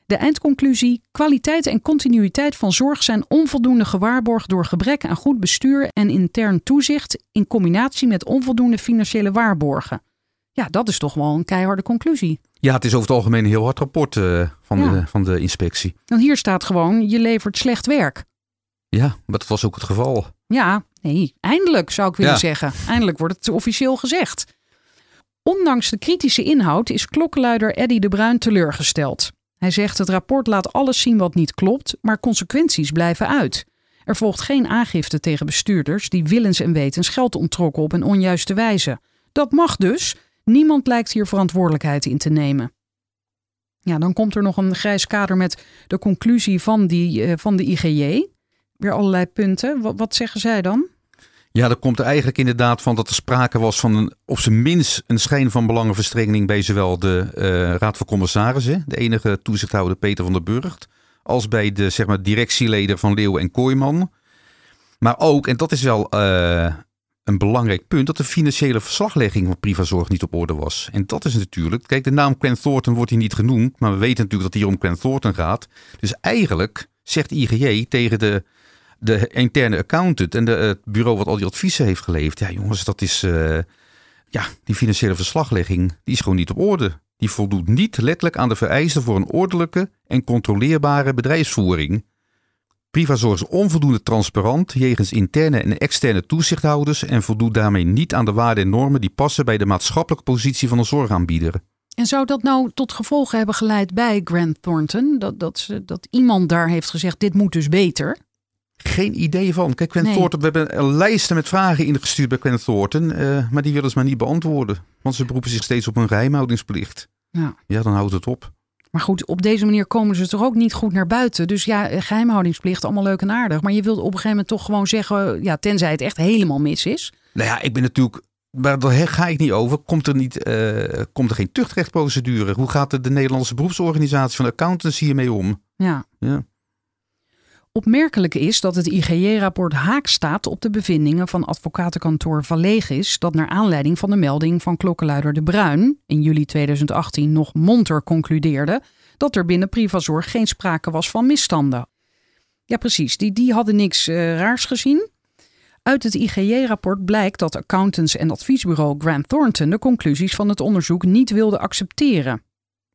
De eindconclusie: kwaliteit en continuïteit van zorg zijn onvoldoende gewaarborgd door gebrek aan goed bestuur en intern toezicht in combinatie met onvoldoende financiële waarborgen. Ja, dat is toch wel een keiharde conclusie. Ja, het is over het algemeen een heel hard rapport uh, van, de, van de inspectie. Dan hier staat gewoon: je levert slecht werk. Ja, maar dat was ook het geval. Ja, nee, eindelijk zou ik willen zeggen. Eindelijk wordt het officieel gezegd. Ondanks de kritische inhoud is klokkenluider Eddy de Bruin teleurgesteld. Hij zegt het rapport laat alles zien wat niet klopt, maar consequenties blijven uit. Er volgt geen aangifte tegen bestuurders die willens en wetens geld onttrokken op een onjuiste wijze. Dat mag dus. Niemand lijkt hier verantwoordelijkheid in te nemen. Ja, dan komt er nog een grijs kader met de conclusie van, die, uh, van de IGJ. Weer allerlei punten. Wat, wat zeggen zij dan? Ja, er komt er eigenlijk inderdaad van dat er sprake was van een, op zijn minst een schijn van belangenverstrengeling bij zowel de uh, Raad van Commissarissen, de enige toezichthouder Peter van der Burgt, als bij de zeg maar, directieleden van Leeuwen en Kooijman. Maar ook, en dat is wel uh, een belangrijk punt, dat de financiële verslaglegging van Privazorg niet op orde was. En dat is natuurlijk, kijk, de naam Quen Thornton wordt hier niet genoemd, maar we weten natuurlijk dat het hier om Quen Thornton gaat. Dus eigenlijk zegt IGJ tegen de de interne accountant en de, het bureau wat al die adviezen heeft geleverd. Ja, jongens, dat is. Uh, ja, die financiële verslaglegging die is gewoon niet op orde. Die voldoet niet letterlijk aan de vereisten voor een ordelijke en controleerbare bedrijfsvoering. Privazorg is onvoldoende transparant jegens interne en externe toezichthouders en voldoet daarmee niet aan de waarden en normen die passen bij de maatschappelijke positie van een zorgaanbieder. En zou dat nou tot gevolgen hebben geleid bij Grant Thornton? Dat, dat, dat iemand daar heeft gezegd: dit moet dus beter? Geen idee van. Kijk, Quentin nee. Thornton, we hebben een lijsten met vragen ingestuurd bij Quentin Thornton, uh, maar die willen ze maar niet beantwoorden. Want ze beroepen zich steeds op een geheimhoudingsplicht. Ja. ja, dan houdt het op. Maar goed, op deze manier komen ze toch ook niet goed naar buiten. Dus ja, geheimhoudingsplicht, allemaal leuk en aardig. Maar je wilt op een gegeven moment toch gewoon zeggen, ja, tenzij het echt helemaal mis is. Nou ja, ik ben natuurlijk maar daar ga ik niet over. Komt er, niet, uh, komt er geen tuchtrechtprocedure? Hoe gaat de, de Nederlandse beroepsorganisatie van accountants hiermee om? Ja. ja. Opmerkelijk is dat het IGJ-rapport haak staat op de bevindingen van advocatenkantoor Vallegis, dat naar aanleiding van de melding van klokkenluider De Bruin in juli 2018 nog monter concludeerde dat er binnen Privazorg geen sprake was van misstanden. Ja, precies, die, die hadden niks uh, raars gezien. Uit het IGJ-rapport blijkt dat accountants en adviesbureau Grant Thornton de conclusies van het onderzoek niet wilden accepteren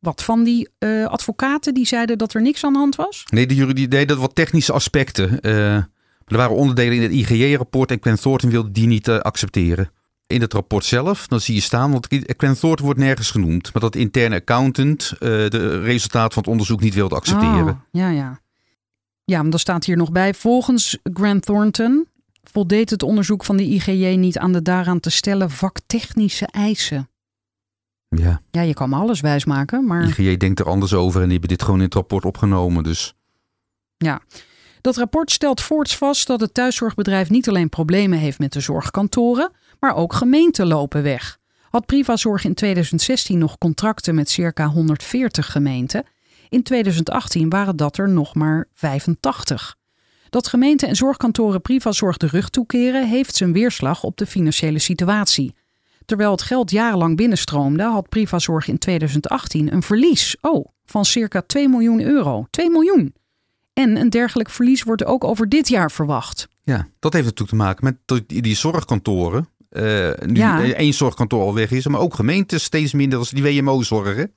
wat van die uh, advocaten die zeiden dat er niks aan de hand was? Nee, de jury deden wat technische aspecten. Uh, er waren onderdelen in het IGJ-rapport en Quen Thornton wilde die niet uh, accepteren. In het rapport zelf, dan zie je staan, want Quen Thornton wordt nergens genoemd, maar dat interne accountant de resultaat van het onderzoek niet wilde accepteren. Oh, ja, ja. Ja, maar dan staat hier nog bij, volgens Grant Thornton voldeed het onderzoek van de IGJ niet aan de daaraan te stellen vaktechnische eisen. Ja. ja, je kan me alles wijsmaken, maar... IGJ denkt er anders over en die hebben dit gewoon in het rapport opgenomen, dus... Ja, dat rapport stelt voorts vast dat het thuiszorgbedrijf niet alleen problemen heeft met de zorgkantoren, maar ook gemeenten lopen weg. had Privazorg in 2016 nog contracten met circa 140 gemeenten. In 2018 waren dat er nog maar 85. Dat gemeenten en zorgkantoren Privazorg de rug toekeren, heeft zijn weerslag op de financiële situatie. Terwijl het geld jarenlang binnenstroomde, had Privazorg in 2018 een verlies oh, van circa 2 miljoen euro. 2 miljoen! En een dergelijk verlies wordt ook over dit jaar verwacht. Ja, dat heeft natuurlijk te maken met die, zorgkantoren. Uh, nu Ja. één zorgkantoor al weg is, maar ook gemeentes steeds minder, als die WMO-zorgen.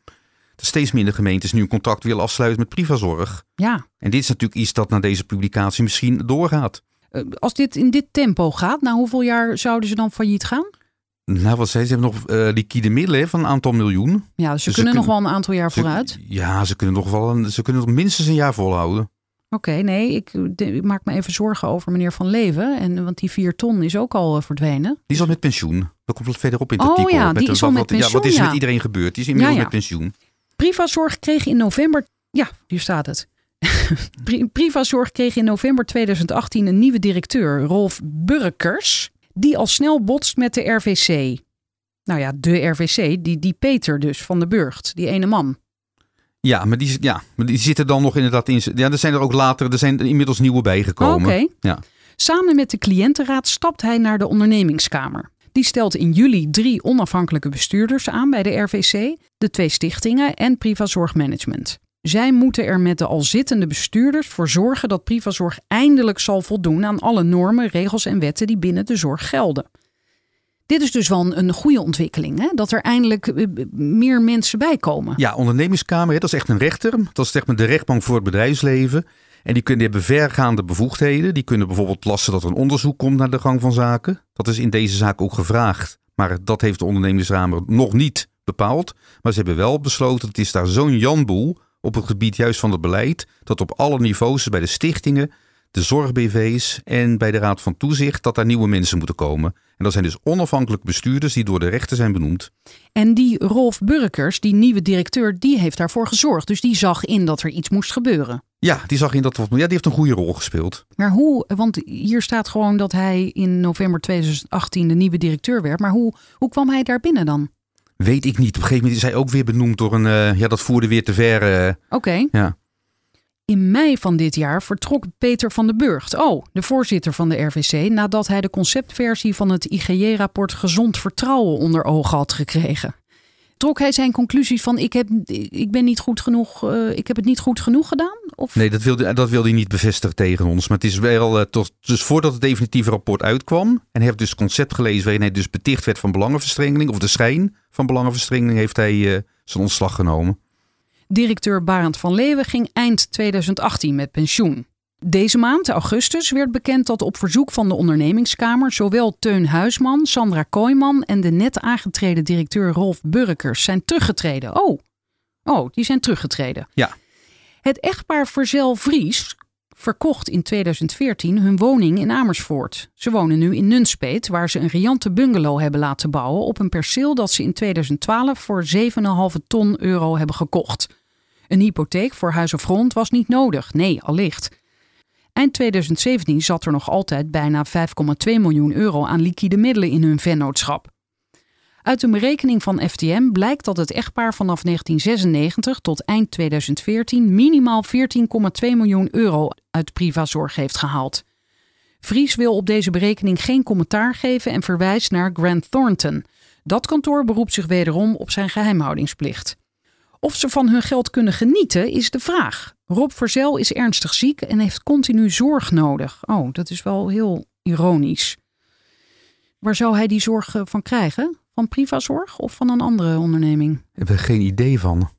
Steeds minder gemeentes nu een contract willen afsluiten met Privazorg. Ja, En dit is natuurlijk iets dat na deze publicatie misschien doorgaat. eh, als dit in dit tempo gaat, na hoeveel jaar zouden ze dan failliet gaan? Nou, wat zei ze? Hebben nog eh, liquide middelen van een aantal miljoen. Ja, dus ze Dus ze kunnen nog kunnen- wel een aantal jaar Ze- vooruit. Ja, ze kunnen nog wel een, ze kunnen nog minstens een jaar volhouden. Oké, nee, ik, de- ik maak me even zorgen over meneer Van Leven. En, want die vier ton is ook al eh, verdwenen. Die is al met pensioen. Dat komt wat verderop in het Oh artikel. ja, die de- is al wat, met Ja, wat is pensioen, ja. met iedereen gebeurd? Die is inmiddels Ja, met pensioen. Privazorg kreeg in november. Ja, hier staat het. Pri- Privazorg kreeg in november 2018 een nieuwe directeur, Rolf Burkers. Die al snel botst met de RVC. Nou ja, de RVC, die, die Peter dus van de Burgt, die ene man. Ja, maar die, ja, maar die zitten dan nog inderdaad in. Ja, er zijn er ook later, er zijn er inmiddels nieuwe bijgekomen. Oké. Ja. Samen met de cliëntenraad stapt hij naar de ondernemingskamer. Die stelt in juli drie onafhankelijke bestuurders aan bij de RVC, de twee stichtingen en Privazorg Management. Zij moeten er met de al zittende bestuurders voor zorgen dat Privazorg eindelijk zal voldoen aan alle normen, regels en wetten die binnen de zorg gelden. Dit is dus wel een, goede ontwikkeling, hè? dat er eindelijk eh, meer mensen bij komen. Ja, ondernemingskamer, dat is echt een rechter. Dat is zeg de rechtbank voor het bedrijfsleven. En die, kunnen, die hebben vergaande bevoegdheden. Die kunnen bijvoorbeeld lasten dat er een onderzoek komt naar de gang van zaken. Dat is in deze zaak ook gevraagd. Maar dat heeft de ondernemingsramer nog niet bepaald. Maar ze hebben wel besloten, het is daar zo'n janboel op het gebied juist van het beleid. Dat op alle niveaus, bij de stichtingen, de zorg-BV's en bij de Raad van Toezicht, dat daar nieuwe mensen moeten komen. En dat zijn dus onafhankelijke bestuurders die door de rechter zijn benoemd. En die Rolf Burkers, die nieuwe directeur, die heeft daarvoor gezorgd. Dus die zag in dat er iets moest gebeuren. Ja, die zag in dat. Ja, die heeft een goede rol gespeeld. Maar hoe, want hier staat gewoon dat hij in november 2018 de nieuwe directeur werd. Maar hoe, hoe kwam hij daar binnen dan? Weet ik niet. Op een gegeven moment is hij ook weer benoemd door een. eh, ja, dat voerde weer te ver. eh. Oké. Ja. In mei van dit jaar vertrok Peter van den Burgt, oh, de voorzitter van de RVC, nadat hij de conceptversie van het IGJ-rapport Gezond Vertrouwen onder ogen had gekregen. Trok hij zijn conclusies van ik, heb, ik ben niet goed genoeg, eh, ik heb het niet goed genoeg gedaan? Of? Nee, dat wilde, dat wilde hij niet bevestigen tegen ons. Maar het is wel. eh, tot, dus voordat het definitieve rapport uitkwam. En hij heeft dus het concept gelezen. waarin hij dus beticht werd van belangenverstrengeling. of de schijn van belangenverstrengeling. heeft hij eh, zijn ontslag genomen. Directeur Barend van Leeuwen ging eind 2018 met pensioen. Deze maand, augustus, werd bekend dat op verzoek van de ondernemingskamer zowel Teun Huisman, Sandra Kooijman en de net aangetreden directeur Rolf Burkers zijn teruggetreden. Oh, oh die zijn teruggetreden. Ja. Het echtpaar Verzel Vries verkocht in 2014 hun woning in Amersfoort. Ze wonen nu in Nunspeet, waar ze een riante bungalow hebben laten bouwen op een perceel dat ze in 2012 voor 7,5 ton euro hebben gekocht. Een hypotheek voor huis of grond was niet nodig, nee, allicht. Eind 2017 zat er nog altijd bijna 5,2 miljoen euro aan liquide middelen in hun vennootschap. Uit een berekening van FTM blijkt dat het echtpaar vanaf 1996 tot eind 2014 minimaal 14,2 miljoen euro uit privazorg heeft gehaald. Vries wil op deze berekening geen commentaar geven en verwijst naar Grant Thornton. Dat kantoor beroept zich wederom op zijn geheimhoudingsplicht. Of ze van hun geld kunnen genieten is de vraag. Rob Verzel is ernstig ziek en heeft continu zorg nodig. Oh, dat is wel heel ironisch. Waar zou hij die zorg eh, van krijgen? Van Privazorg of van een andere onderneming? Daar hebben we geen idee van.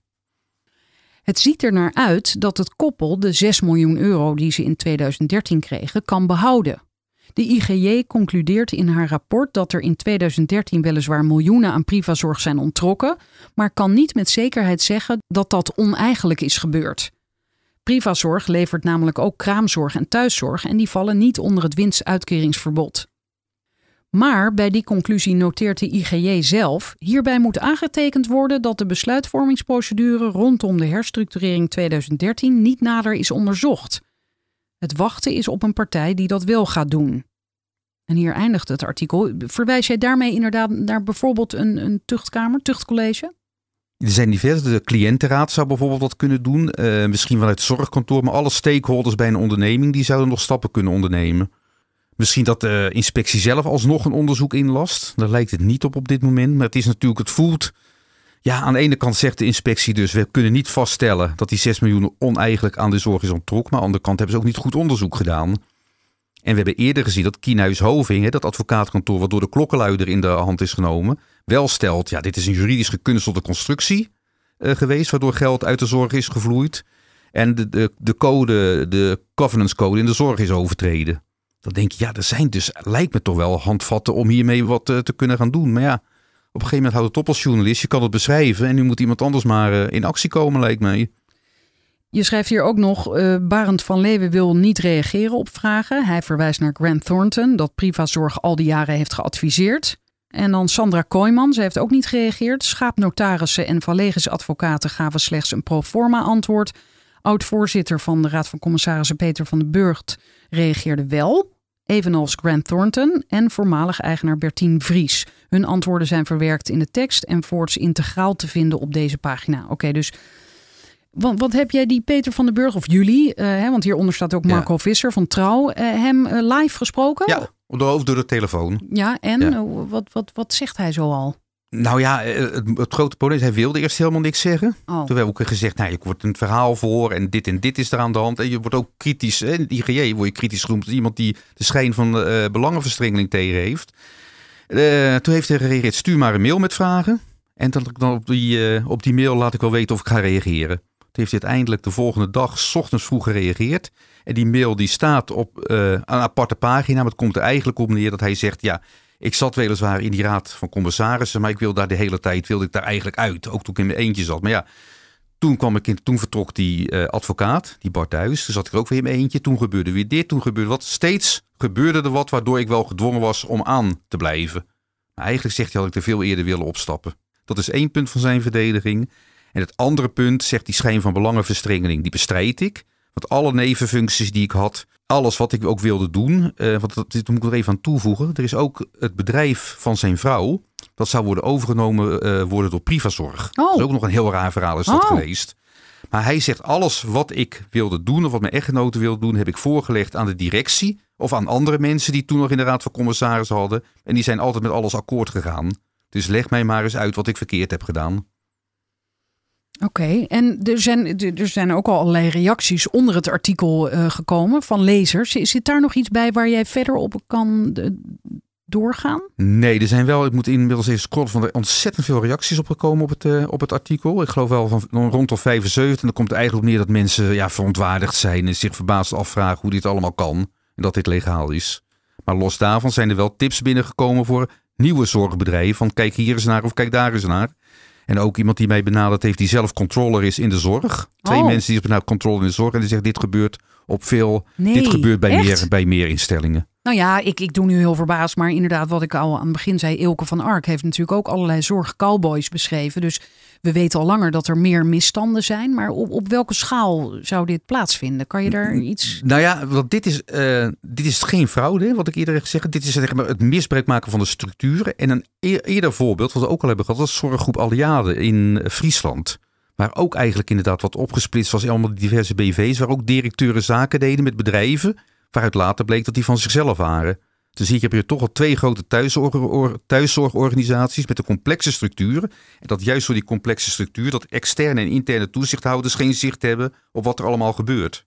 Het ziet er naar uit dat het koppel de 6 miljoen euro die ze in 2013 kregen kan behouden. De IGJ concludeert in haar rapport dat er in 2013 weliswaar miljoenen aan Privazorg zijn ontrokken, maar kan niet met zekerheid zeggen dat dat oneigenlijk is gebeurd. Privazorg levert namelijk ook kraamzorg en thuiszorg en die vallen niet onder het winstuitkeringsverbod. Maar bij die conclusie noteert de IGJ zelf: hierbij moet aangetekend worden dat de besluitvormingsprocedure rondom de herstructurering 2013 niet nader is onderzocht. Het wachten is op een partij die dat wel gaat doen. En hier eindigt het artikel. Verwijs jij daarmee inderdaad naar bijvoorbeeld een, een tuchtkamer, tuchtcollege? Er zijn diverse. De cliëntenraad zou bijvoorbeeld wat kunnen doen. Uh, misschien vanuit het zorgkantoor. Maar alle stakeholders bij een onderneming die zouden nog stappen kunnen ondernemen. Misschien dat de inspectie zelf alsnog een onderzoek inlast. Daar lijkt het niet op op dit moment. Maar het is natuurlijk, het voelt. Ja, aan de ene kant zegt de inspectie dus, we kunnen niet vaststellen dat die 6 miljoen oneigenlijk aan de zorg is onttrokken. Maar aan de andere kant hebben ze ook niet goed onderzoek gedaan. En we hebben eerder gezien dat Kienhuis Hoving, dat advocaatkantoor wat door de klokkenluider in de hand is genomen, wel stelt, ja, dit is een juridisch gekunstelde constructie uh, geweest, waardoor geld uit de zorg is gevloeid. En de, de, de code, de governance code in de zorg is overtreden. Dan denk je, ja, er zijn dus, lijkt me toch wel handvatten om hiermee wat uh, te kunnen gaan doen. Maar ja, een gegeven moment houdt het op als journalist. Je kan het beschrijven en nu moet iemand anders maar uh, in actie komen, lijkt mij. Je schrijft hier ook nog, uh, Barend van Leeuwen wil niet reageren op vragen. Hij verwijst naar Grant Thornton, dat Privazorg al die jaren heeft geadviseerd. En dan Sandra Kooijman, ze heeft ook niet gereageerd. Schaapnotarissen en Vallegische advocaten gaven slechts een pro forma antwoord. Oud-voorzitter van de Raad van Commissarissen Peter van den Burgt reageerde wel. Evenals Grant Thornton en voormalig eigenaar Bertien Vries. Hun antwoorden zijn verwerkt in de tekst en voorts integraal te vinden op deze pagina. Oké, dus wat, wat heb jij die Peter van den Burg of jullie, uh, hè, want hieronder staat ook Marco Visser van Trouw, uh, hem uh, live gesproken? Ja, door, door de telefoon. Ja, en ja. Wat, wat, wat zegt hij zo al? Nou ja, het, het, grote probleem is, hij wilde eerst helemaal niks zeggen. Oh. Toen hebben we ook gezegd, nou, je wordt een verhaal voor en dit en dit is er aan de hand. En je wordt ook kritisch, hè, in IGJ word je kritisch genoemd. Iemand die de schijn van belangenverstrengeling tegen heeft. toen heeft hij gereageerd, stuur maar een mail met vragen. En dan, dan op, die, op die mail laat ik wel weten of ik ga reageren heeft hij uiteindelijk de volgende dag, s ochtends vroeg gereageerd. En die mail die staat op een aparte pagina. Maar het komt er eigenlijk op neer dat hij zegt, ja, ik zat weliswaar in die raad van commissarissen, maar ik wil daar de hele tijd, wilde ik daar eigenlijk uit. Ook toen ik in mijn eentje zat. Maar ja, toen kwam ik in, toen vertrok die uh, advocaat, die Bart Thuis. Toen zat ik ook weer in mijn eentje. Toen gebeurde weer dit, toen gebeurde wat. Steeds gebeurde er wat, waardoor ik wel gedwongen was om aan te blijven. Maar eigenlijk zegt hij, had ik er veel eerder willen opstappen. Dat is één punt van zijn verdediging. En het andere punt zegt die schijn van belangenverstrengeling, die bestrijd ik. Want alle nevenfuncties die ik had, alles wat ik ook wilde doen, uh, want dat, moet ik er even aan toevoegen. Er is ook het bedrijf van zijn vrouw, dat zou worden overgenomen uh, worden door Privazorg. Oh. Dat is ook nog een heel raar verhaal is dat oh. geweest. Maar hij zegt alles wat ik wilde doen of wat mijn echtgenoten wilde doen, heb ik voorgelegd aan de directie of aan andere mensen die toen nog in de raad van commissarissen hadden. En die zijn altijd met alles akkoord gegaan. Dus leg mij maar eens uit wat ik verkeerd heb gedaan. Oké, en er zijn, er zijn ook al allerlei reacties onder het artikel uh, gekomen van lezers. Zit daar nog iets bij waar jij verder op kan doorgaan? Nee, er zijn wel, ik moet inmiddels even scrollen, van er ontzettend veel reacties opgekomen op het, uh, op het artikel. Ik geloof wel van rond of 75. En dan komt het eigenlijk op neer dat mensen ja, verontwaardigd zijn en zich verbaasd afvragen hoe dit allemaal kan. En dat dit legaal is. Maar los daarvan zijn er wel tips binnengekomen voor nieuwe zorgbedrijven. Van kijk hier eens naar of kijk daar eens naar. En ook iemand die mij benaderd heeft, die zelf controller is in de zorg. Twee oh. mensen die benaderd controle in de zorg. En die zegt, dit gebeurt op veel, nee, dit gebeurt bij meer, bij meer instellingen. Nou ja, ik, ik doe nu heel verbaasd. Maar inderdaad, wat ik al aan het begin zei, Ilke van Ark heeft natuurlijk ook allerlei zorgcowboys beschreven. Dus we weten al langer dat er meer misstanden zijn. Maar op, op welke schaal zou dit plaatsvinden? Kan je daar iets... Nou ja, want dit is, uh, dit is geen fraude, wat ik eerder heb gezegd. Dit is zeg maar, het misbruik maken van de structuren. En een eerder voorbeeld, wat we ook al hebben gehad, dat is zorggroep Alliade in Friesland. Waar ook eigenlijk inderdaad wat opgesplitst was in allemaal diverse BV's. Waar ook directeuren zaken deden met bedrijven. Waaruit later bleek dat die van zichzelf waren. Dus hier heb je toch al twee grote thuiszorgorganisaties met een complexe structuur. En dat juist door die complexe structuur, dat externe en interne toezichthouders geen zicht hebben op wat er allemaal gebeurt.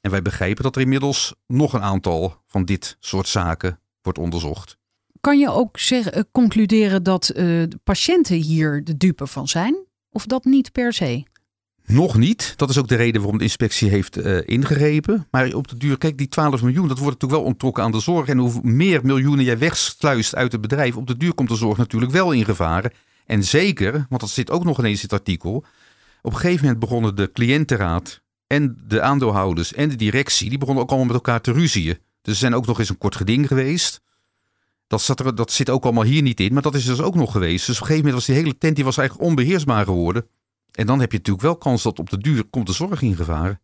En wij begrijpen dat er inmiddels nog een aantal van dit soort zaken wordt onderzocht. Kan je ook eh, concluderen dat de patiënten hier de dupe van zijn? Of dat niet per se? Nog niet. Dat is ook de reden waarom de inspectie heeft uh, ingegrepen. Maar op de duur, kijk, die 12 miljoen, dat wordt natuurlijk wel ontrokken aan de zorg. En hoe meer miljoenen jij wegsluist uit het bedrijf, op de duur komt de zorg natuurlijk wel in gevaar. En zeker, want dat zit ook nog ineens in het artikel. Op een gegeven moment begonnen de cliëntenraad en de aandeelhouders en de directie, die begonnen ook allemaal met elkaar te ruzien. Dus er zijn ook nog eens een kort geding geweest. Dat, zat er, dat zit ook allemaal hier niet in, maar dat is dus ook nog geweest. Dus op een gegeven moment was die hele tent die was eigenlijk onbeheersbaar geworden. En dan heb je natuurlijk wel kans dat op de duur komt de zorg in gevaar.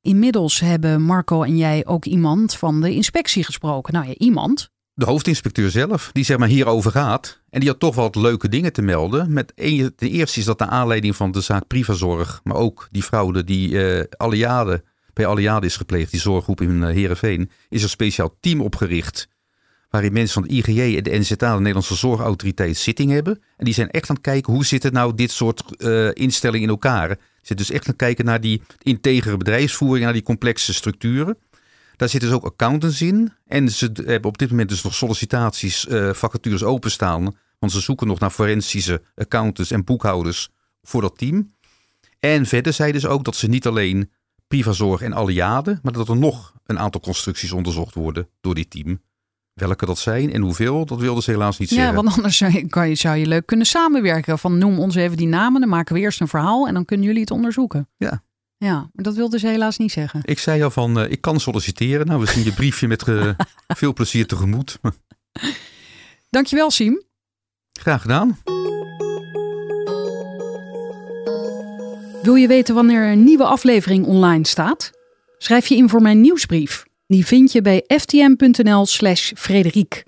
Inmiddels hebben Marco en jij ook iemand van de inspectie gesproken. Nou ja, iemand. De hoofdinspecteur zelf, die zeg maar hierover gaat. En die had toch wat leuke dingen te melden. Met een, ten eerste is dat naar aanleiding van de zaak Privazorg. Maar ook die fraude die uh, Alliade, bij Alliade is gepleegd. Die zorggroep in uh, Heerenveen. Is een speciaal team opgericht. Waarin mensen van de IGJ en de NZA, de Nederlandse Zorgautoriteit, zitting hebben. En die zijn echt aan het kijken hoe zit het nou dit soort uh, instellingen in elkaar. Zit dus echt aan het kijken naar die integere bedrijfsvoering, naar die complexe structuren. Daar zitten dus ook accountants in. En ze hebben op dit moment dus nog sollicitaties, uh, vacatures openstaan. Want ze zoeken nog naar forensische accountants en boekhouders voor dat team. En verder zeiden ze ook dat ze niet alleen Privazorg en Alliade, maar dat er nog een aantal constructies onderzocht worden door dit team. Welke dat zijn en hoeveel, dat wilden ze helaas niet ja, zeggen. Ja, want anders zou je, kan je, zou je leuk kunnen samenwerken. Van noem ons even die namen, dan maken we eerst een verhaal en dan kunnen jullie het onderzoeken. Ja. Ja, maar dat wilden ze helaas niet zeggen. Ik zei al van, uh, ik kan solliciteren. Nou, we zien je briefje met uh, veel plezier tegemoet. Dankjewel, Siem. Graag gedaan. Wil je weten wanneer een nieuwe aflevering online staat? Schrijf je in voor mijn nieuwsbrief. Die vind je bij ftm.nl slash Frederiek.